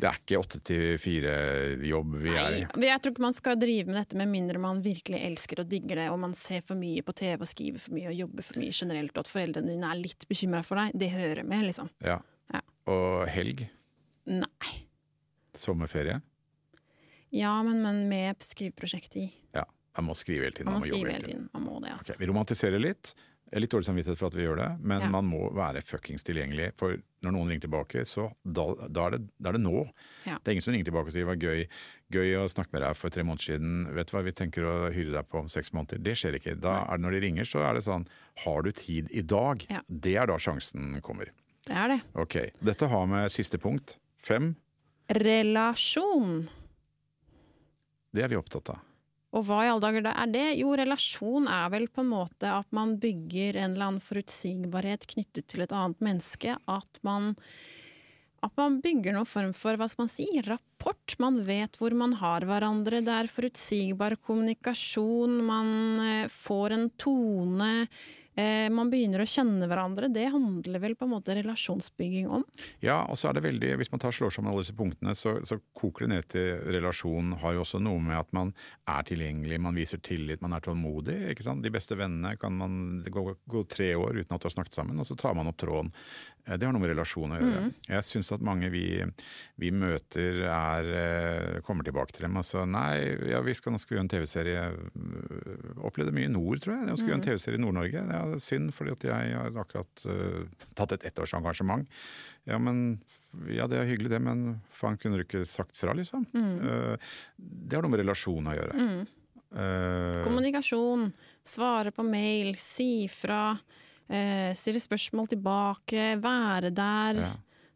Det er ikke åtte til fire-jobb vi er i. Jeg tror ikke man skal drive med dette med mindre man virkelig elsker og digger det, og man ser for mye på TV og skriver for mye og jobber for mye generelt, og at foreldrene dine er litt bekymra for deg. Det hører med, liksom. Ja. Ja. Og helg? Nei. Sommerferie? Ja, men, men med skriveprosjektet i. Ja. Man må skrive hele tiden. Man må Man må jobbe hele tiden. Man må det, altså. Okay, Vi romantiserer litt. Litt dårlig samvittighet for at vi gjør det, men Ja. man må være fuckings tilgjengelig. For når noen ringer tilbake, så da, da, er, det, da er det nå. Ja. Det er ingen som ringer tilbake og sier det var gøy, gøy å snakke med deg for tre måneder siden. Vet du hva, vi tenker å hyre deg på om seks måneder. Det skjer ikke. Da er det Når de ringer, så er det sånn Har du tid i dag? Ja. Det er da sjansen kommer. Det er det. Ok. Dette har med siste punkt. Fem. Relasjon. Det er vi opptatt av. Og hva i alle dager da er det? Jo, relasjon er vel på en måte at man bygger en eller annen forutsigbarhet knyttet til et annet menneske. At man, at man bygger noen form for, hva skal man si, rapport. Man vet hvor man har hverandre. Det er forutsigbar kommunikasjon. Man eh, får en tone. Eh, man begynner å kjenne hverandre. Det handler vel på en måte relasjonsbygging om. Ja, og så er det veldig, Hvis man tar slår sammen alle disse punktene, så, så koker det ned til relasjon. Har jo også noe med at man er tilgjengelig, man viser tillit, man er tålmodig. ikke sant? De beste vennene kan man gå, gå tre år uten at du har snakket sammen, og så tar man opp tråden. Eh, Det har noe med relasjon å gjøre. Jeg syns at mange vi, vi møter er eh, kommer tilbake til dem og så nei, ja, vi skal, nå skal vi gjøre en TV-serie. Opplevde mye i nord, tror jeg. Nå skal vi gjøre en TV-serie i Nord-Norge. Er synd, fordi at jeg har akkurat uh, tatt et ettårsengasjement. Ja, men ja, det er hyggelig det, men faen, kunne du ikke sagt fra, liksom? Eh, det har noe med relasjon å gjøre. Eh, Kommunikasjon, svare på mail, si fra, stille spørsmål tilbake, være der. ja.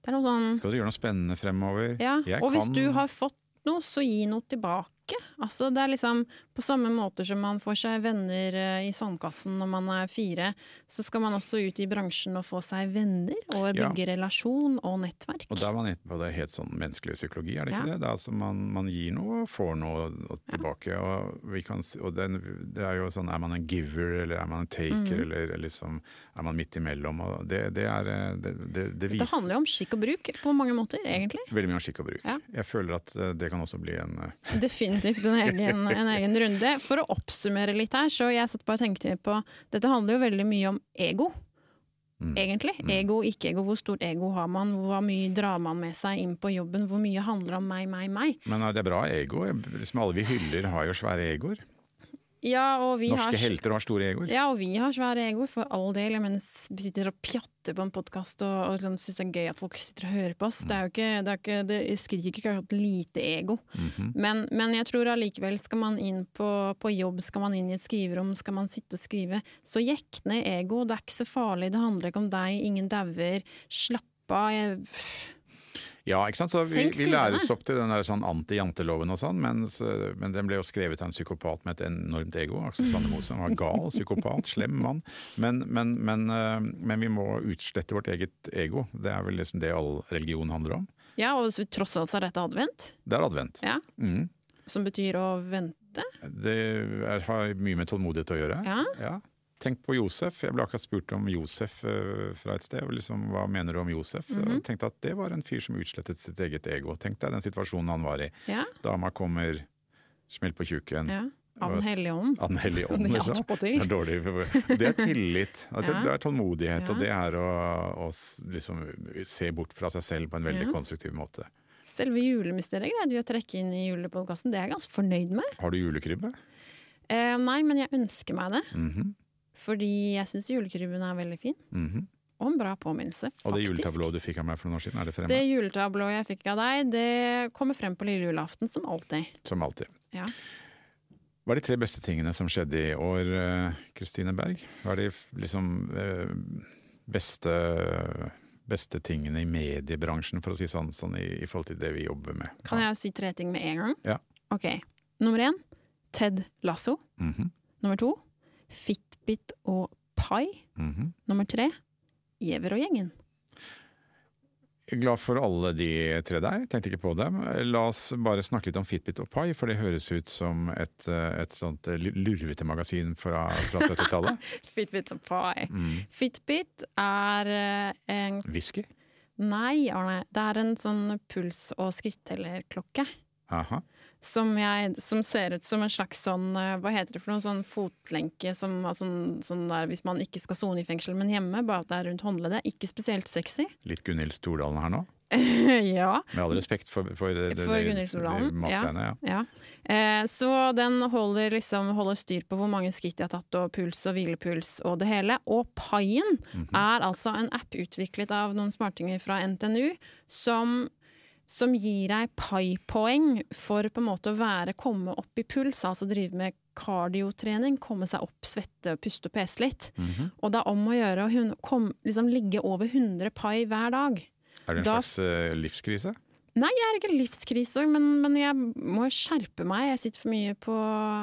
Det er noe sånn Skal dere gjøre noe spennende fremover? Ja, Jeg og hvis du har fått noe, så gi noe tilbake. Ikke. Altså, det er liksom på samme måte som man får seg venner eh, i sandkassen når man er fire, så skal man også ut i bransjen og få seg venner og Ja. bygge relasjon og nettverk. Og da er man inne på det helt sånn menneskelig psykologi, er det ikke Ja. det? det er altså man, man gir noe og får noe og tilbake. Og, vi kan, og det, det er jo sånn, er man en giver eller er man en taker, mm. eller, liksom, er man midt imellom? Og det, det, er, det, det, det, viser Det handler jo om skikk og bruk på mange måter, egentlig. veldig mye om skikk og bruk. Ja. Jeg føler at eh, det kan også bli en eh, Definitivt en egen, en egen runde. For å oppsummere litt her, så jeg satt bare og tenkte på Dette handler jo veldig mye om ego. Mm. Egentlig. Ego, ikke-ego. Hvor stort ego har man? Hvor mye drar man med seg inn på jobben? Hvor mye handler om meg, meg, meg? Men er det bra ego? Liksom alle vi hyller har jo svære egoer. Ja, og vi Norske har helter har store egoer. Ja, og vi har svære egoer, for all del. Mener, vi sitter og pjatter på en podkast og, og liksom syns det er gøy at folk sitter og hører på oss. Det er jo ikke, det, er ikke, det skriker ikke akkurat lite ego. Mhm. Men, men jeg tror allikevel skal man inn på, på jobb, skal man inn i et skriverom, skal man sitte og skrive, så jekk ned ego. Det er ikke så farlig, det handler ikke om deg, ingen dauer. Slapp av. Jeg, Ja, ikke sant? Så vi, vi læres opp til den der sånn anti-janteloven og sånn, mens, men den ble jo skrevet av en psykopat med et enormt ego. Aksel Sandemo, som var gal, psykopat, slem mann. Men, men, men, eh, men vi må utslette vårt eget ego. Det er vel liksom det all religion handler om. ja, og tross alt så er dette advent, Det er advent. ja, Mm. som betyr å vente. Det er, har mye med tålmodighet å gjøre. Ja. Ja. Tenk på Josef. Jeg ble akkurat spurt om Josef eh, fra et sted. Liksom, hva mener du om Josef? Mm -hmm. Jeg tenkte at det var en fyr som utslettet sitt eget ego. Tenk deg den situasjonen han var i. Ja, Dama kommer, smell på tjukken. ja. Av Den hellige ånd. Av Den hellige ånd, Det er liksom. Det er dårlig. Det er tillit. Det, er, det er tålmodighet, Ja. og det er å, å liksom, se bort fra seg selv på en veldig Ja. konstruktiv måte. Selve julemysteriet greide vi å trekke inn i julepodkasten. Det er jeg ganske fornøyd med. Har du julekrybbe? Eh, nei, men jeg ønsker meg det. Mhm, Fordi jeg syns julekrybben er veldig fin. mhm. Og en bra påminnelse, faktisk. Og det juletablået du fikk av meg for noen år siden, er det fremme? Det juletablået jeg fikk av deg, det kommer frem på lille julaften, som alltid. Som alltid. Ja. Hva er de tre beste tingene som skjedde i år, eh, Kristine Berg? Hva er de liksom eh, beste, beste tingene i mediebransjen, for å si sånn, sånn i, i forhold til det vi jobber med? Kan jeg si tre ting med en gang? Ja. Ok. Nummer én Ted Lasso. Mhm, Nummer to Fitbit og Pai. mhm. Nummer tre Giæver og gjengen. Glad for alle de tre der, tenkte ikke på dem. La oss bare snakke litt om Fitbit og Pai, for det høres ut som et, et sånt lurvete magasin fra, fra 70-tallet. Fitbit og Pai. Mm. Fitbit er eh, en Whisky? Nei, Arne. Det er en sånn puls- og skrittellerklokke. Aha. Som, jeg, som ser ut som en slags sånn, eh, hva heter det for noe, sånn fotlenke som sånn, sånn der hvis man ikke skal sone i fengsel, men hjemme, bare at det er rundt håndleddet. Ikke spesielt sexy. Litt Gunhild Stordalen her nå, ja. med all respekt for, for, det, For Gunhild Stordalen, Ja. ja. ja. Eh, så den holder, liksom, holder styr på hvor mange skritt jeg har tatt, og puls og hvilepuls og det hele. Og Paien Mhm. er altså en app utviklet av noen smartinger fra NTNU som som gir deg pai-poeng for på en måte å være, komme opp i puls, altså drive med kardiotrening, komme seg opp, svette, puste og pese litt. Mhm. Og det er om å gjøre å kom, liksom ligge over 100 pai hver dag. Er det en Da- slags eh, livskrise? Nei, jeg er ikke livskrise, men, men jeg må skjerpe meg. Jeg sitter for mye på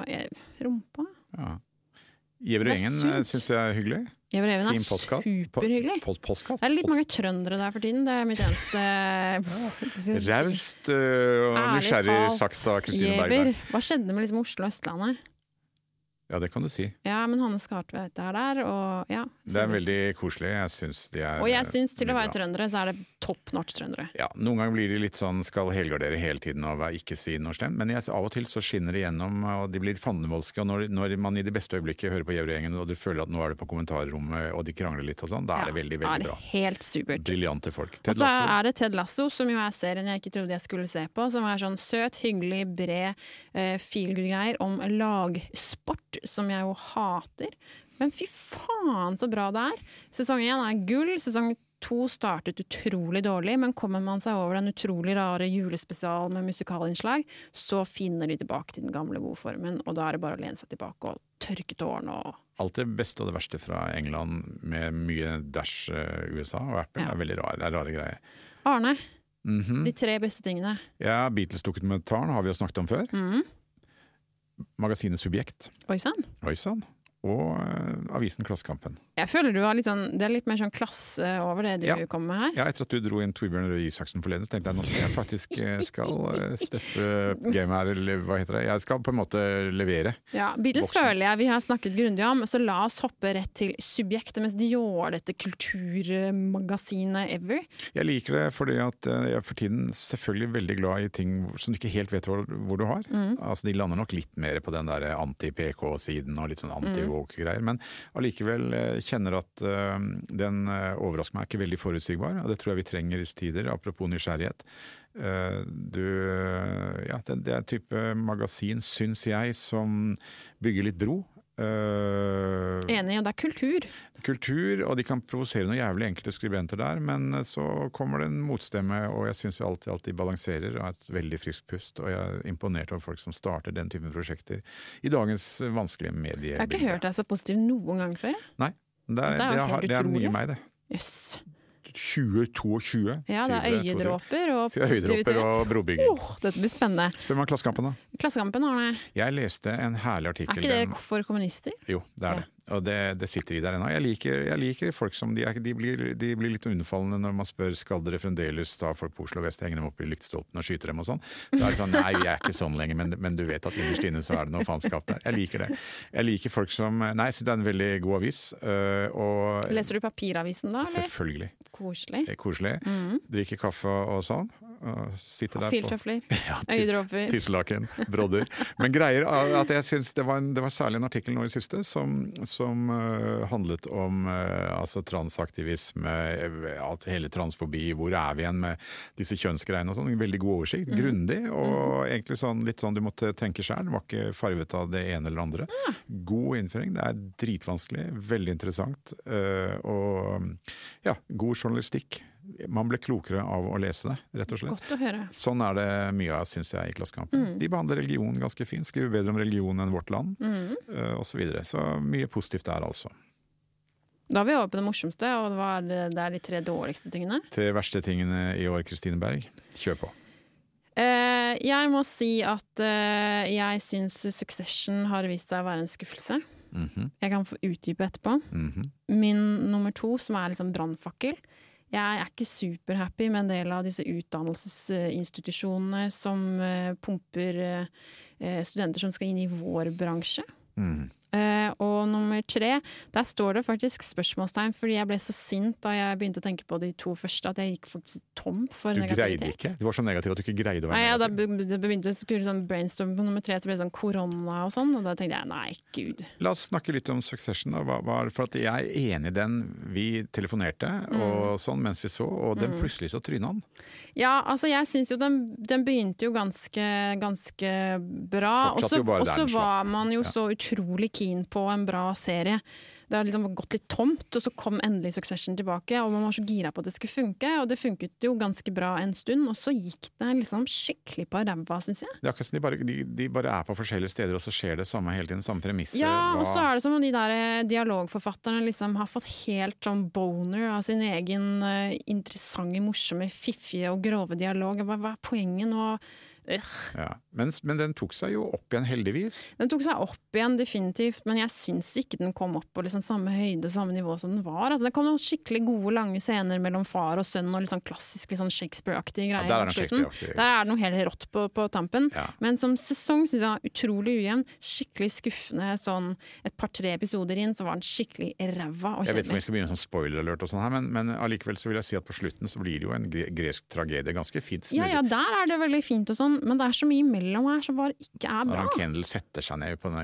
jeg, rumpa. Ja. Det og gjengen sunt. eh, syns jeg er hyggelig. Jeg Even er superhyggelig. Po-. Det er litt mange trøndere der for tiden. Det er mitt eneste Raust øh, og nysgjerrig sagt av Kristine. Bergberg. Hva skjedde med liksom Oslo og Østlandet? Ja, det kan du si. Ja, men Hanne Skartveit er der, og ja. Det er veldig koselig. Jeg syns de er Og jeg syns til å være trøndere, så er det topp norsk trøndere. Ja, Noen ganger blir de litt sånn skal helgardere hele tiden og ikke si noe slemt, men jeg, av og til så skinner det gjennom, og de blir fandenivoldske. Og når, når man i det beste øyeblikket hører på Gjevregjengen, og du føler at nå er det på kommentarrommet, og de krangler litt og sånn, da er det veldig, veldig bra. Ja, det er helt supert. Briljante folk. Og så er det Ted Lasso, som jo er serien jeg ikke trodde jeg skulle se på. Som er sånn søt, hyggelig, bred uh, feelgood-greier om lagsport, som jeg jo hater. Men fy faen så bra det er! Sesong én er gull. Sesong to startet utrolig dårlig, men kommer man seg over den utrolig rare julespesial med musikalinnslag, så finner de tilbake til den gamle gode formen, og da er det bare å lene seg tilbake og tørke tårene og Alt det beste og det verste fra England med mye dash eh, USA og Apple Ja. er veldig rar, det er rare greier. Arne, Mhm. de tre beste tingene. Ja, Beatles-dokumentaren har vi jo snakket om før. Mm. Magasinet Subjekt. Oi sann. Oi sann. Og eh, avisen Klassekampen. Jeg føler du har litt sånn, det er litt mer sånn klasse over det du Ja. kommer med her. Ja, etter at du dro inn Torbjørn Røe Isaksen forleden, så tenkte jeg nå skal jeg faktisk eh, skal eh, steppe gamet her, eller hva heter det. Jeg skal på en måte levere. Ja, Beatles føler jeg vi har snakket grundig om, så la oss hoppe rett til Subjekt, det mest jålete kulturmagasinet ever. Jeg liker det fordi at jeg er for tiden selvfølgelig veldig glad i ting som du ikke helt vet hvor, hvor du har. Altså De lander nok litt mer på den der anti-PK-siden og litt sånn anti-woke-greier, men allikevel eh, kjenner at eh, den eh, overrasker meg ikke veldig forutsigbar, og det tror jeg vi trenger i disse tider, apropos nysgjerrighet. Du, ja, det, det er type magasin, syns jeg, som bygger litt bro. Eh, Enig, og det er kultur. kultur, og de kan provosere noen jævlig enkelte skribenter der, men så kommer det en motstemme, og jeg syns alltid alltid balanserer og er et veldig friskt pust. Og jeg er imponert over folk som starter den typen prosjekter i dagens vanskelige mediebilde. Jeg har ikke hørt deg så positiv noen gang før. Nei. Det er, Det er det er, det er utrolig. nye meg, det. Jøss. 2022. Ja, det er øyedråper og positivitet. og brobygging. Oh, dette blir spennende. Spør meg om Klassekampen, da. Klassekampen, Arne. Jeg leste en herlig artikkel Er ikke det for kommunister? Jo, det er Ja. det. Og det, det sitter i der ennå. Jeg liker, jeg liker folk som de, er, de, blir, de blir litt unnfallende når man spør skal dere fremdeles ta folk på Oslo vest, henge dem opp i lyktestolpene og skyte dem og sånn. Så er det sånn nei, vi er ikke sånn lenger, men, men du vet at innerst inne så er det noe faenskap der. Jeg liker det. Jeg liker folk som Nei, jeg syns det er en veldig god avis. øh, og Leser du papiravisen da, eller? selvfølgelig. Koselig. Det er Koselig. Mm. Drikker kaffe og sånn. Og sitter der Filtøfler, ja, øyedråper. Tipselaken, brodder. Men greier at jeg synes det var, det var særlig en artikkel nå i siste som, som øh, handlet om øh, altså transaktivisme, at hele transfobi, hvor er vi igjen med disse kjønnsgreiene og sånn. Veldig god oversikt. Grundig og egentlig sånn, litt sånn du måtte tenke sjøl. Var ikke farvet av det ene eller andre. God innføring. Det er dritvanskelig, veldig interessant. og ja, god journalistikk. Man ble klokere av å lese det, rett og slett. Godt å høre. Sånn er det mye av, syns jeg, i Klassekampen. De behandler religion ganske fint, skriver bedre om religion enn Vårt Land, Mm. uh, osv. Så, videre. så mye positivt der, altså. Da er vi over på det morsomste, og hva er det, det er de tre dårligste tingene. Tre verste tingene i år, Kristine Berg, kjør på. Eh, jeg må si at eh, jeg syns Succession har vist seg å være en skuffelse. Mhm, Jeg kan få utdype etterpå. mhm. Min nummer to, som er litt sånn brannfakkel. Jeg er ikke superhappy med en del av disse utdannelsesinstitusjonene som eh, pumper eh, studenter som skal inn i vår bransje. Mhm. Eh, og nummer tre, der står det faktisk spørsmålstegn, fordi jeg ble så sint da jeg begynte å tenke på de to første, at jeg gikk faktisk tom for Du greide ikke? Du var så negativ at du ikke greide å Nei, være ja, da negativ? be- det begynte å skulle sånn brainstorme på nummer tre, så ble det sånn korona og sånn, og da tenkte jeg nei, gud. La oss snakke litt om Succession. Hva, hva, for at jeg er enig i den. Vi telefonerte Mm. og sånn mens vi så, og den plutselig så tryna han. Ja, altså jeg syns jo den, den begynte jo ganske, ganske bra. Og så var man jo Ja. så utrolig keen på en bra serie. Det har liksom gått litt tomt, og så kom endelig Succession tilbake, og man var så gira på at det skulle funke, og det funket jo ganske bra en stund, og så gikk det liksom skikkelig på ræva, syns jeg. Det er akkurat som de bare, de, de bare er på forskjellige steder, og så skjer det samme hele tiden. Samme premisser. Ja, og så er det som om de der eh, dialogforfatterne liksom har fått helt sånn boner av sin egen eh, interessante, morsomme, fiffige og grove dialog. Hva, hva er poenget nå? Ja. men, men den tok seg jo opp igjen, heldigvis. Den tok seg opp igjen, definitivt, men jeg syns ikke den kom opp på liksom samme høyde samme nivå som den var. Altså, det kom noen skikkelig gode, lange scener mellom far og sønn, og litt sånn klassisk litt sånn Shakespeare-aktige Ja, der er. Shakespeare-aktig. Der er det noe helt rått på, på tampen. Ja. Men som sesong syns jeg utrolig ujevn. Skikkelig skuffende. Sånn et par-tre episoder inn så var den skikkelig ræva og Jeg vet ikke om vi skal begynne sånn spoiler-alert og sånn her, men, men allikevel så vil jeg si at på slutten så blir det jo en gresk tragedie. Ganske fint Ja ja, der er det veldig fint og sånn, men det er så mye imellom her som bare ikke er bra. han Kendal setter seg ned på den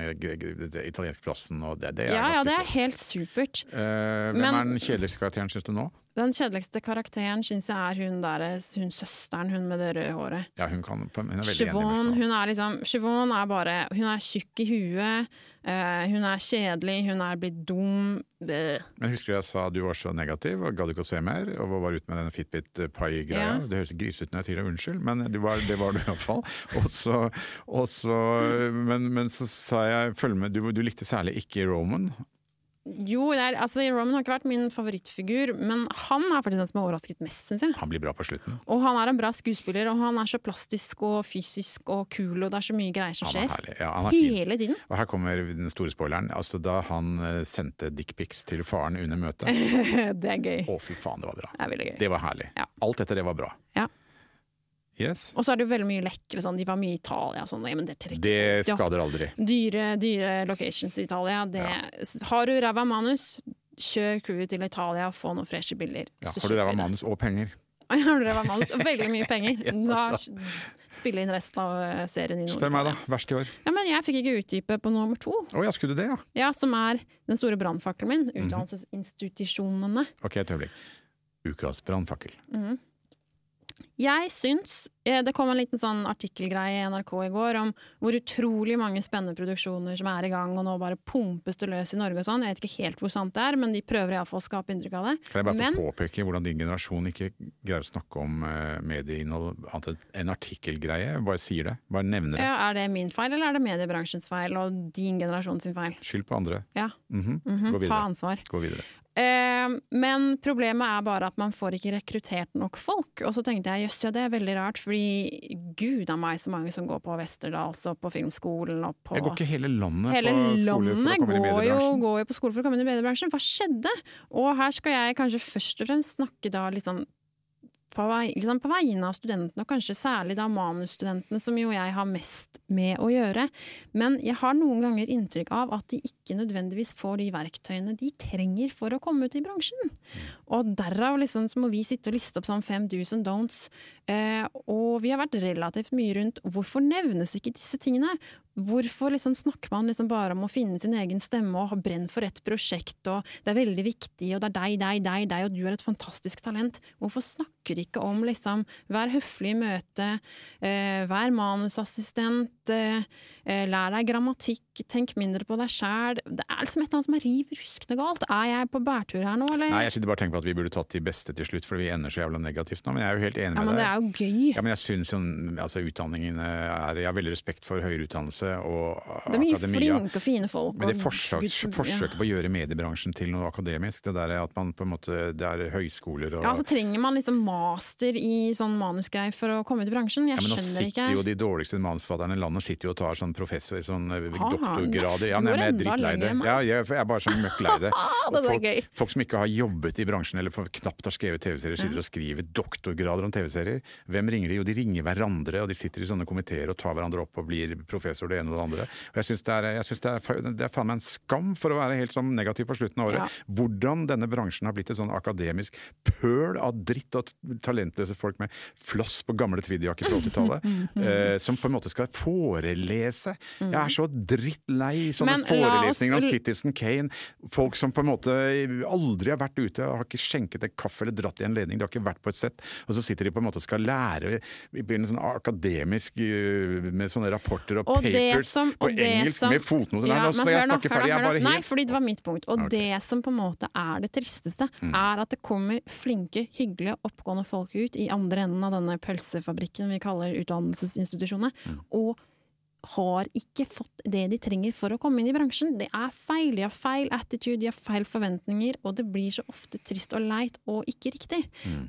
den italienske plassen, og det, det er Ja ja, det er helt supert. Eh, hvem Men- er den kjedeligste karakteren, syns du nå? Den kjedeligste karakteren syns jeg er hun der, hun søsteren, hun med det røde håret. Ja, hun, kan, hun er veldig Siobhan, enig. hun er liksom Siobhan er bare Hun er tjukk i huet, eh, hun er kjedelig, hun er blitt dum. Bleh. Men husker du jeg sa du var så negativ og gadd ikke å se mer, og var ute med den Fitbit Pai-greia? Ja. Det høres grisete ut når jeg sier det, unnskyld, men det var, det var du iallfall. Og så, og så, men, men så sa jeg følg med, du, du likte særlig ikke Roman. Jo, er, altså, Roman har ikke vært min favorittfigur, men han er faktisk den som har overrasket mest, syns jeg. Han blir bra på slutten. Og han er en bra skuespiller, og han er så plastisk og fysisk og kul, og det er så mye greier som er skjer. Ja, er fin. Hele tiden. Og her kommer den store spoileren. Altså Da han eh, sendte dickpics til faren under møtet. det er gøy. Å, fy faen, det var bra. Det gøy. Det var herlig. Ja. Alt dette, det var bra. Ja. Yes. Og så er det jo veldig mye lekre sånn. De var mye i Italia og sånn. Ja, men det Det skader aldri. Dyre, dyre locations i Italia. Det, Har du ræva manus, kjør crewet til Italia og få noen freshe bilder. Ja, har du ræva manus og penger? Har du ræva manus og veldig mye penger. Ja, Da altså. spille inn resten av eh, serien i Spør meg, da. Verst i år. Ja, men jeg fikk ikke utdype på nummer to, Å ja, skulle du det, ja? ja, som er den store brannfakkelen min. Mhm. Utdannelsesinstitusjonene. Ok, et øyeblikk. Ukas brannfakkel. Jeg syns eh, Det kom en liten sånn artikkelgreie i NRK i går om hvor utrolig mange spennende produksjoner som er i gang, og nå bare pumpes det løs i Norge og sånn. Jeg vet ikke helt hvor sant det er, men de prøver iallfall å skape inntrykk av det. Kan jeg bare Men- få påpeke hvordan din generasjon ikke greier å snakke om eh, medieinnhold annet enn en artikkelgreie? Bare sier det. Bare nevner det. Ja, er det min feil, eller er det mediebransjens feil og din generasjon sin feil? Skyld på andre. Ja, Mhm. mhm, Gå ta ansvar. Gå videre. Eh, men problemet er bare at man får ikke rekruttert nok folk. Og så tenkte jeg jøss, ja det er veldig rart, fordi gud a meg så mange som går på Westerdals og på filmskolen og på Jeg går ikke hele landet Hele på skole for å komme inn i mediebransjen. går jo på skole for å komme inn i mediebransjen. Hva skjedde? Og her skal jeg kanskje først og fremst snakke da litt sånn på, liksom på vegne av studentene, og kanskje særlig da manusstudentene, som jo jeg har mest med å gjøre. Men jeg har noen ganger inntrykk av at de ikke nødvendigvis får de verktøyene de trenger for å komme ut i bransjen. Og derav liksom, så må vi sitte og liste opp sånn fem do's and don'ts. Eh, og vi har vært relativt mye rundt hvorfor nevnes ikke disse tingene? Hvorfor liksom snakker man liksom bare om å finne sin egen stemme og ha brenn for et prosjekt, og det er veldig viktig, og det er deg, deg, deg, deg, og du er et fantastisk talent. Hvorfor snakker de ikke om liksom vær høflig i møte, eh, vær manusassistent, eh, eh, lær deg grammatikk, tenk mindre på deg sjæl. Det er liksom et eller annet som er riv ruskende galt. Er jeg på bærtur her nå, eller? Nei, jeg sitter bare og tenker på at vi burde tatt de beste til slutt, for vi ender så jævla negativt nå. Men jeg er jo helt enig ja, med men det er jo gøy. Ja, men jeg syns jo altså, utdanningen er Jeg har veldig respekt for høyere utdannelse og Det er mye akademia. flinke og fine folk. Men det og forsøk, forsøket på å gjøre mediebransjen til noe akademisk, det der er at man på en måte Det er høyskoler og Ja, så trenger man liksom master i sånn manusgreier for å komme ut i bransjen. Jeg Ja, men nå sitter jo de dårligste manusforfatterne i landet sitter jo og tar sånn professor, sånn eh, doktorgrader. Ja, nei, men jeg er drittlei det. Ja, jeg, jeg er bare sånn møkklei det. Folk, folk som ikke har jobbet i bransjen eller knapt har skrevet TV-serier, sitter og skriver doktorgrader om TV-serier. Hvem ringer de? Jo, de ringer hverandre, og de sitter i sånne komiteer og tar hverandre opp og blir professor det ene og det andre. Og jeg syns det, er- jeg synes det, er det er faen meg en skam, for å være helt sånn negativ på slutten av året, Ja. hvordan denne bransjen har blitt et sånn akademisk pøl av dritt og talentløse folk med floss på gamle tweedjakker på 80-tallet, eh, som på en måte skal forelese. Jeg er så drittlei sånne Men forelesninger oss- om Citizen Kane. Folk som på en måte aldri har vært ute, har ikke skjenket en kaffe eller dratt i en ledning, de har ikke vært på et sett. Og så sitter de på en måte og skal lære sånn akademisk uh, med sånne rapporter og, Og papers som- og på engelsk som- med fotnoter. Ja, nå jeg hør nå, snakke hør nå, ferdig. Jeg er bare helt Nei, fordi det var mitt punkt. Og okay. det som på en måte er det tristeste, Mm. er at det kommer flinke, hyggelige, oppgående folk ut i andre enden av denne pølsefabrikken vi kaller utdannelsesinstitusjonene, Mm. og har ikke fått det de trenger for å komme inn i bransjen. Det er feil. De har feil attitude, de har feil forventninger, og det blir så ofte trist og leit og ikke riktig. Mm.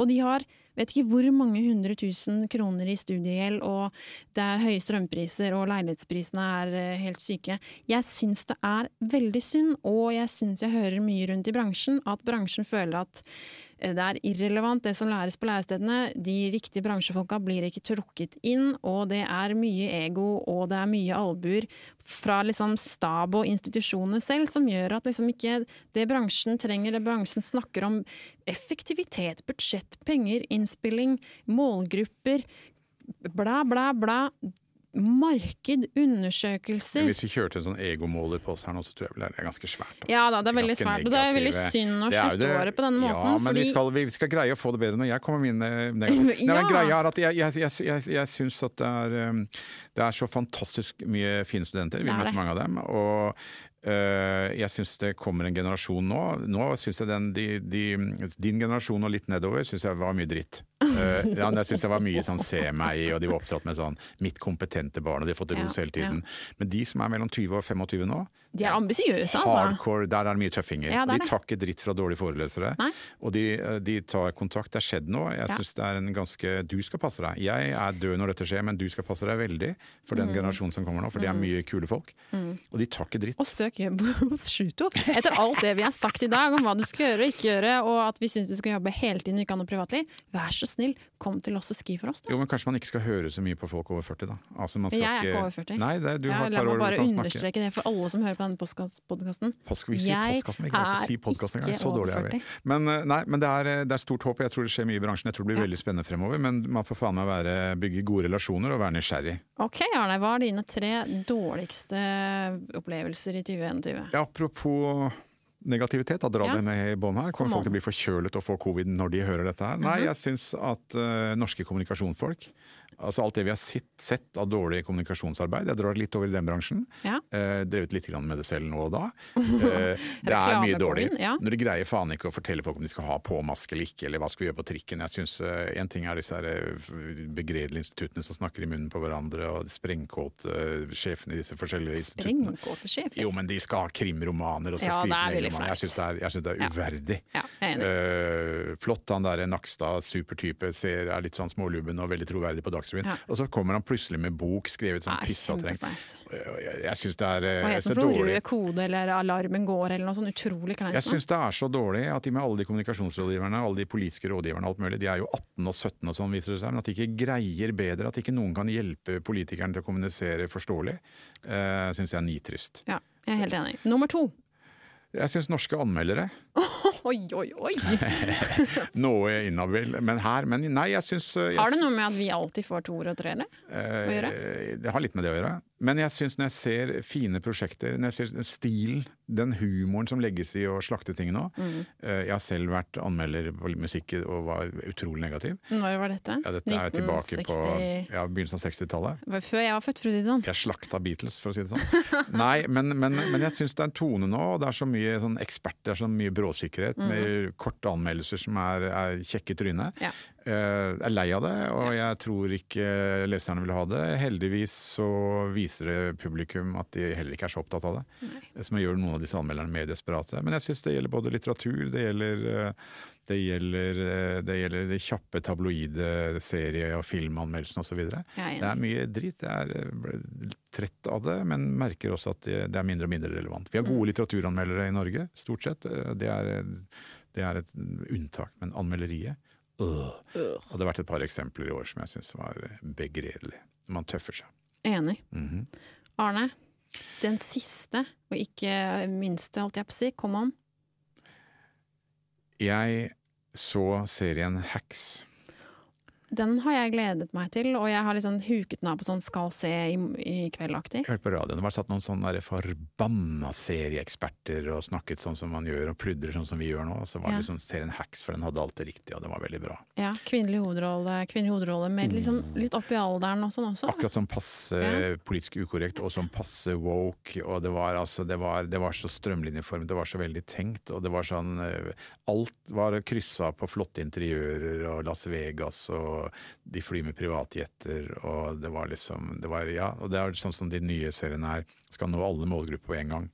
Og de har vet ikke hvor mange hundre tusen kroner i studiegjeld, og det er høye strømpriser, og leilighetsprisene er eh, helt syke. Jeg syns det er veldig synd, og jeg syns jeg hører mye rundt i bransjen, at bransjen føler at det er irrelevant det som læres på lærestedene. De riktige bransjefolka blir ikke trukket inn, og det er mye ego og det er mye albuer fra liksom stab og institusjoner selv som gjør at liksom ikke det bransjen trenger, det bransjen snakker om effektivitet, budsjett, penger, innspilling, målgrupper, bla, bla, bla. Marked, undersøkelser. Hvis vi kjørte en sånn egomåler på oss her nå, så tror jeg vel det er ganske svært. Ja da, det er veldig svært. Og det er veldig synd å slutte året på denne måten. Ja, men fordi vi, skal, vi skal greie å få det bedre når jeg kommer med mine negative. Nei, men Ja. greia er at jeg, jeg, jeg, jeg, jeg syns at det er, um, det er så fantastisk mye fine studenter. Vi har møtt møter mange av dem. og øh, jeg syns det kommer en generasjon nå. Nå syns jeg den, de, de, din generasjon og litt nedover syns jeg var mye dritt. Uh, ja, jeg syns det var mye sånn se meg, i, og de var opptatt med sånn mitt kompetente barn, og de har fått ros Ja, hele tiden. Men de som er mellom 20 og 25 nå, De er ambisiøse, altså. Hardcore, der er det mye tøffinger. Ja, det de tar ikke dritt fra dårlige forelesere. Nei. Og de, de tar kontakt. Det har skjedd noe. Jeg Ja. synes det er en ganske Du skal passe deg. Jeg er død når dette skjer, men du skal passe deg veldig for Mm. den generasjonen som kommer nå, for de er mye kule folk. Og de tar ikke dritt. Og søk jobb hos Sjuto. Etter alt det vi har sagt i dag om hva du skal gjøre og ikke gjøre, og at vi syns du skal jobbe hele tiden ikke ha noe privatliv, vær så snill, kom til oss og skriv for oss, da. Jo, men kanskje man ikke skal høre så mye på folk over 40, da. Altså, Jeg er ikke over 40. Nei, det er, du Ja, har et par år hvor bare du kan snakke. understreke det for alle som hører på denne podkasten. Post, vi sier Jeg vi klarer ikke å si podkast engang. ikke Så dårlig er over vi. 40. Men, eh, nei, men det, er, det er stort håp, jeg tror det skjer mye i bransjen. Jeg tror det blir Ja. veldig spennende fremover, men man får faen meg være, bygge gode relasjoner og være nysgjerrig. Ok, Arne, hva er dine tre dårligste opplevelser i 2021? Ja, apropos negativitet, dra Ja. det ned i bånn her. Kom Kommer folk til å bli forkjølet og få covid når de hører dette her? Nei, jeg syns at uh, norske kommunikasjonsfolk Altså alt det vi har sett, sett av dårlig kommunikasjonsarbeid, jeg drar litt over i den bransjen. Ja. Eh, drevet litt med det selv nå og da. Eh, det er mye dårlig. Ja. Når de greier faen ikke å fortelle folk om de skal ha på maske eller ikke, eller hva skal vi gjøre på trikken. Jeg synes eh, En ting er disse eh, begredelige instituttene som snakker i munnen på hverandre, og sprengkåte eh, sjefene i disse forskjellige instituttene. Sprengkåte sjefer. Jo, men de skal ha krimromaner og skal Ja, skrive veldig romaner. Jeg syns det, det er uverdig. Er. Eh, flott, han der Nakstad, supertype, ser, er litt sånn smålubben og veldig troverdig på Dagsrevyen. Ja. Og så kommer han plutselig med bok skrevet som trengt. Jeg, jeg syns det er eh, Hva heter så den. Rød kode eller alarmen går eller noe sånn utrolig kleint. Jeg syns det er så dårlig at de med alle de kommunikasjonsrådgiverne, alle de politiske rådgiverne, alt mulig, de er jo 18 og 17 og sånn, viser det seg, men at de ikke greier bedre, at ikke noen kan hjelpe politikerne til å kommunisere forståelig, uh, syns jeg er nitrist. Ja, jeg er helt enig. Nummer to. Jeg syns norske anmeldere Oi, oi, oi! Noe inhabil, men her Men nei, jeg syns Har det noe med at vi alltid får to og treere? eh, å gjøre? Det har litt med det å gjøre. Men jeg syns når jeg ser fine prosjekter, når jeg ser stilen, den humoren som legges i å slakte ting nå Mm. eh, Jeg har selv vært anmelder på musikk og var utrolig negativ. Når var dette? Ja, dette er tilbake på ja, begynnelsen av 60-tallet. Før jeg var født, for å si det sånn. Jeg slakta Beatles, for å si det sånn. Nei, men, men, men jeg syns det er en tone nå, og det er så mye sånn ekspert, det er så mye bråsikkerhet med korte anmeldelser som er, er kjekke i trynet. Ja. Eh, Jeg er lei av det, og jeg tror ikke leserne vil ha det. Heldigvis så viser det publikum at de heller ikke er så opptatt av det. Som gjør noen av disse anmelderne mer desperate. Men jeg syns det gjelder både litteratur, det gjelder eh, det gjelder, eh, det gjelder de kjappe tabloide serie- og filmanmeldelsene osv. Det er mye dritt. Jeg er eh, trett av det, men merker også at det er mindre og mindre relevant. Vi har Mm. gode litteraturanmeldere i Norge, stort sett. Eh, Det er, det er et unntak. Men anmelderiet øh. Og det har vært et par eksempler i år som jeg syns var begredelig. Man tøffer seg. Enig. Mhm. Arne, den siste, og ikke minste, holdt jeg på å si, kom om. Jeg så serien Hacks. Den har jeg gledet meg til, og jeg har liksom huket den av på sånn skal se i, i kveld-aktig. Jeg hørte på radioen, det var satt noen sånne forbanna serieeksperter og snakket sånn som man gjør, og pludrer sånn som vi gjør nå. Så var det liksom serien Hacks, for den hadde alt det riktige, og den var veldig bra. Ja, kvinnelig hovedrolle, kvinnelig hovedrolle med liksom litt opp i alderen og sånn også. Akkurat sånn passe Ja. politisk ukorrekt, og sånn passe woke. Og det var, altså, det var, det var så strømlinjeformet, det var så veldig tenkt. Og det var sånn eh, Alt var kryssa på flotte interiører og Las Vegas, og de flyr med privatjetter, og det var liksom det var, Ja, og det er sånn som de nye seriene her. Skal nå alle målgrupper på en gang.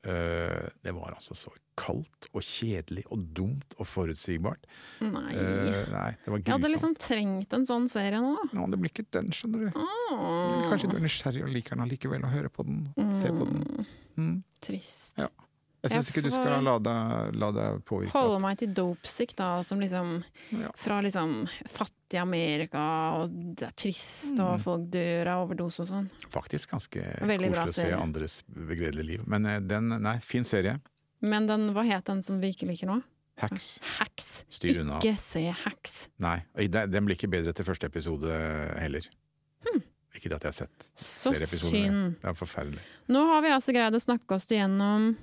Uh, det var altså så kaldt og kjedelig og dumt og forutsigbart. Nei. Uh, nei, det var Jeg hadde liksom trengt en sånn serie nå. Nå, det blir ikke den, skjønner du. Oh. Kanskje du er nysgjerrig og liker den allikevel, og hører på den. Se på den. Mm. trist. Ja. Jeg syns ikke du skal la deg, la deg påvirke. Holde meg til dopesick, da, som liksom Ja. Fra liksom fattig Amerika, og det er trist, Mm. og folk dør av overdose og sånn. Faktisk ganske Veldig koselig å se andres begredelige liv. Men eh, den, nei, fin serie. Men den, hva het den som vi ikke liker nå? Hacks. Hacks. Styr unna. Ikke se Hacks. Nei, den blir ikke bedre til første episode heller. Ikke det at jeg har sett Hmm. Så flere episoder. synd. Det er forferdelig. Nå har vi altså greid å snakke oss igjennom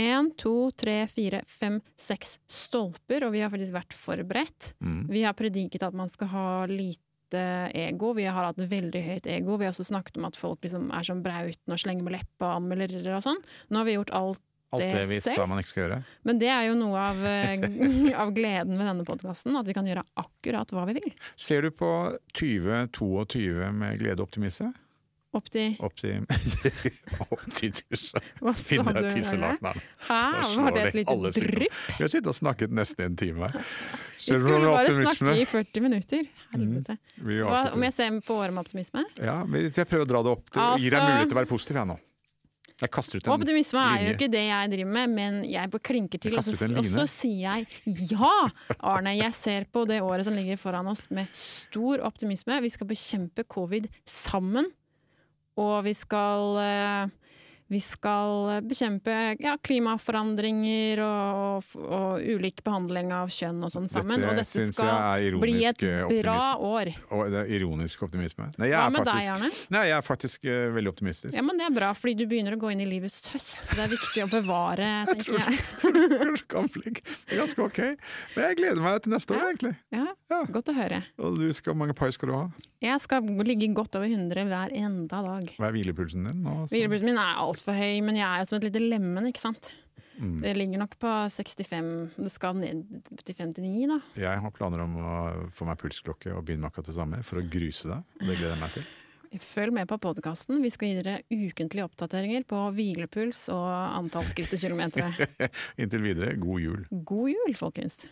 én, to, tre, fire, fem, seks stolper, og vi har faktisk vært forberedt. Mm. Vi har prediket at man skal ha lite ego, vi har hatt veldig høyt ego. Vi har også snakket om at folk liksom er som brauten og slenger med leppa og anmelder og sånn. Nå har vi gjort alt Alt Det det vi selv? sa man ikke skal gjøre. Men det er jo noe av, eh, av gleden ved denne podkasten, at vi kan gjøre akkurat hva vi vil. Ser du på 2022 med glede og optimisme? Opti oppti Optitus. Hva sa du? tisselakener. Hæ, var det et lite drypp? Vi har sittet og snakket nesten en time her. Vi skulle bare snakke i 40 minutter. Helvete. Vi Hva, om jeg ser på året med optimisme? Ja, jeg prøver å dra det opp. Det gir deg Altså- mulighet til å være positiv, jeg nå. Jeg kaster ut en Optimisme er jo ikke det jeg driver med, men jeg klinker til. Og så, og så sier jeg ja, Arne, jeg ser på det året som ligger foran oss med stor optimisme. Vi skal bekjempe covid sammen. Og vi skal eh, vi skal bekjempe ja, klimaforandringer og, og, og ulik behandling av kjønn og sånn sammen. Dette og dette skal jeg bli et eh, bra år. Og det er ironisk optimisme. Nei, jeg Hva med deg, Arne? Nei, jeg er faktisk uh, veldig optimistisk. Ja, men Det er bra, fordi du begynner å gå inn i livets høst. Så det er viktig å bevare, tenker jeg. Kanskje kan er ganske ok. Men jeg gleder meg til neste år, egentlig. Ja, Ja. Godt å høre. Og du skal, hvor mange par skal du ha? Jeg skal ligge godt over 100 hver enda dag. Hva er hvilepulsen din? nå? Hvilepulsen min er altfor høy, men jeg er som et lite lemen, ikke sant. Mm. Det ligger nok på 65, det skal ned til 59 da. Jeg har planer om å få meg pulsklokke og begynne med akkurat det samme, for å gruse deg. Det gleder jeg meg til. Følg med på podkasten. Vi skal gi dere ukentlige oppdateringer på hvilepuls og antall skritt og kilometer. Inntil videre, god jul. God jul, folkens!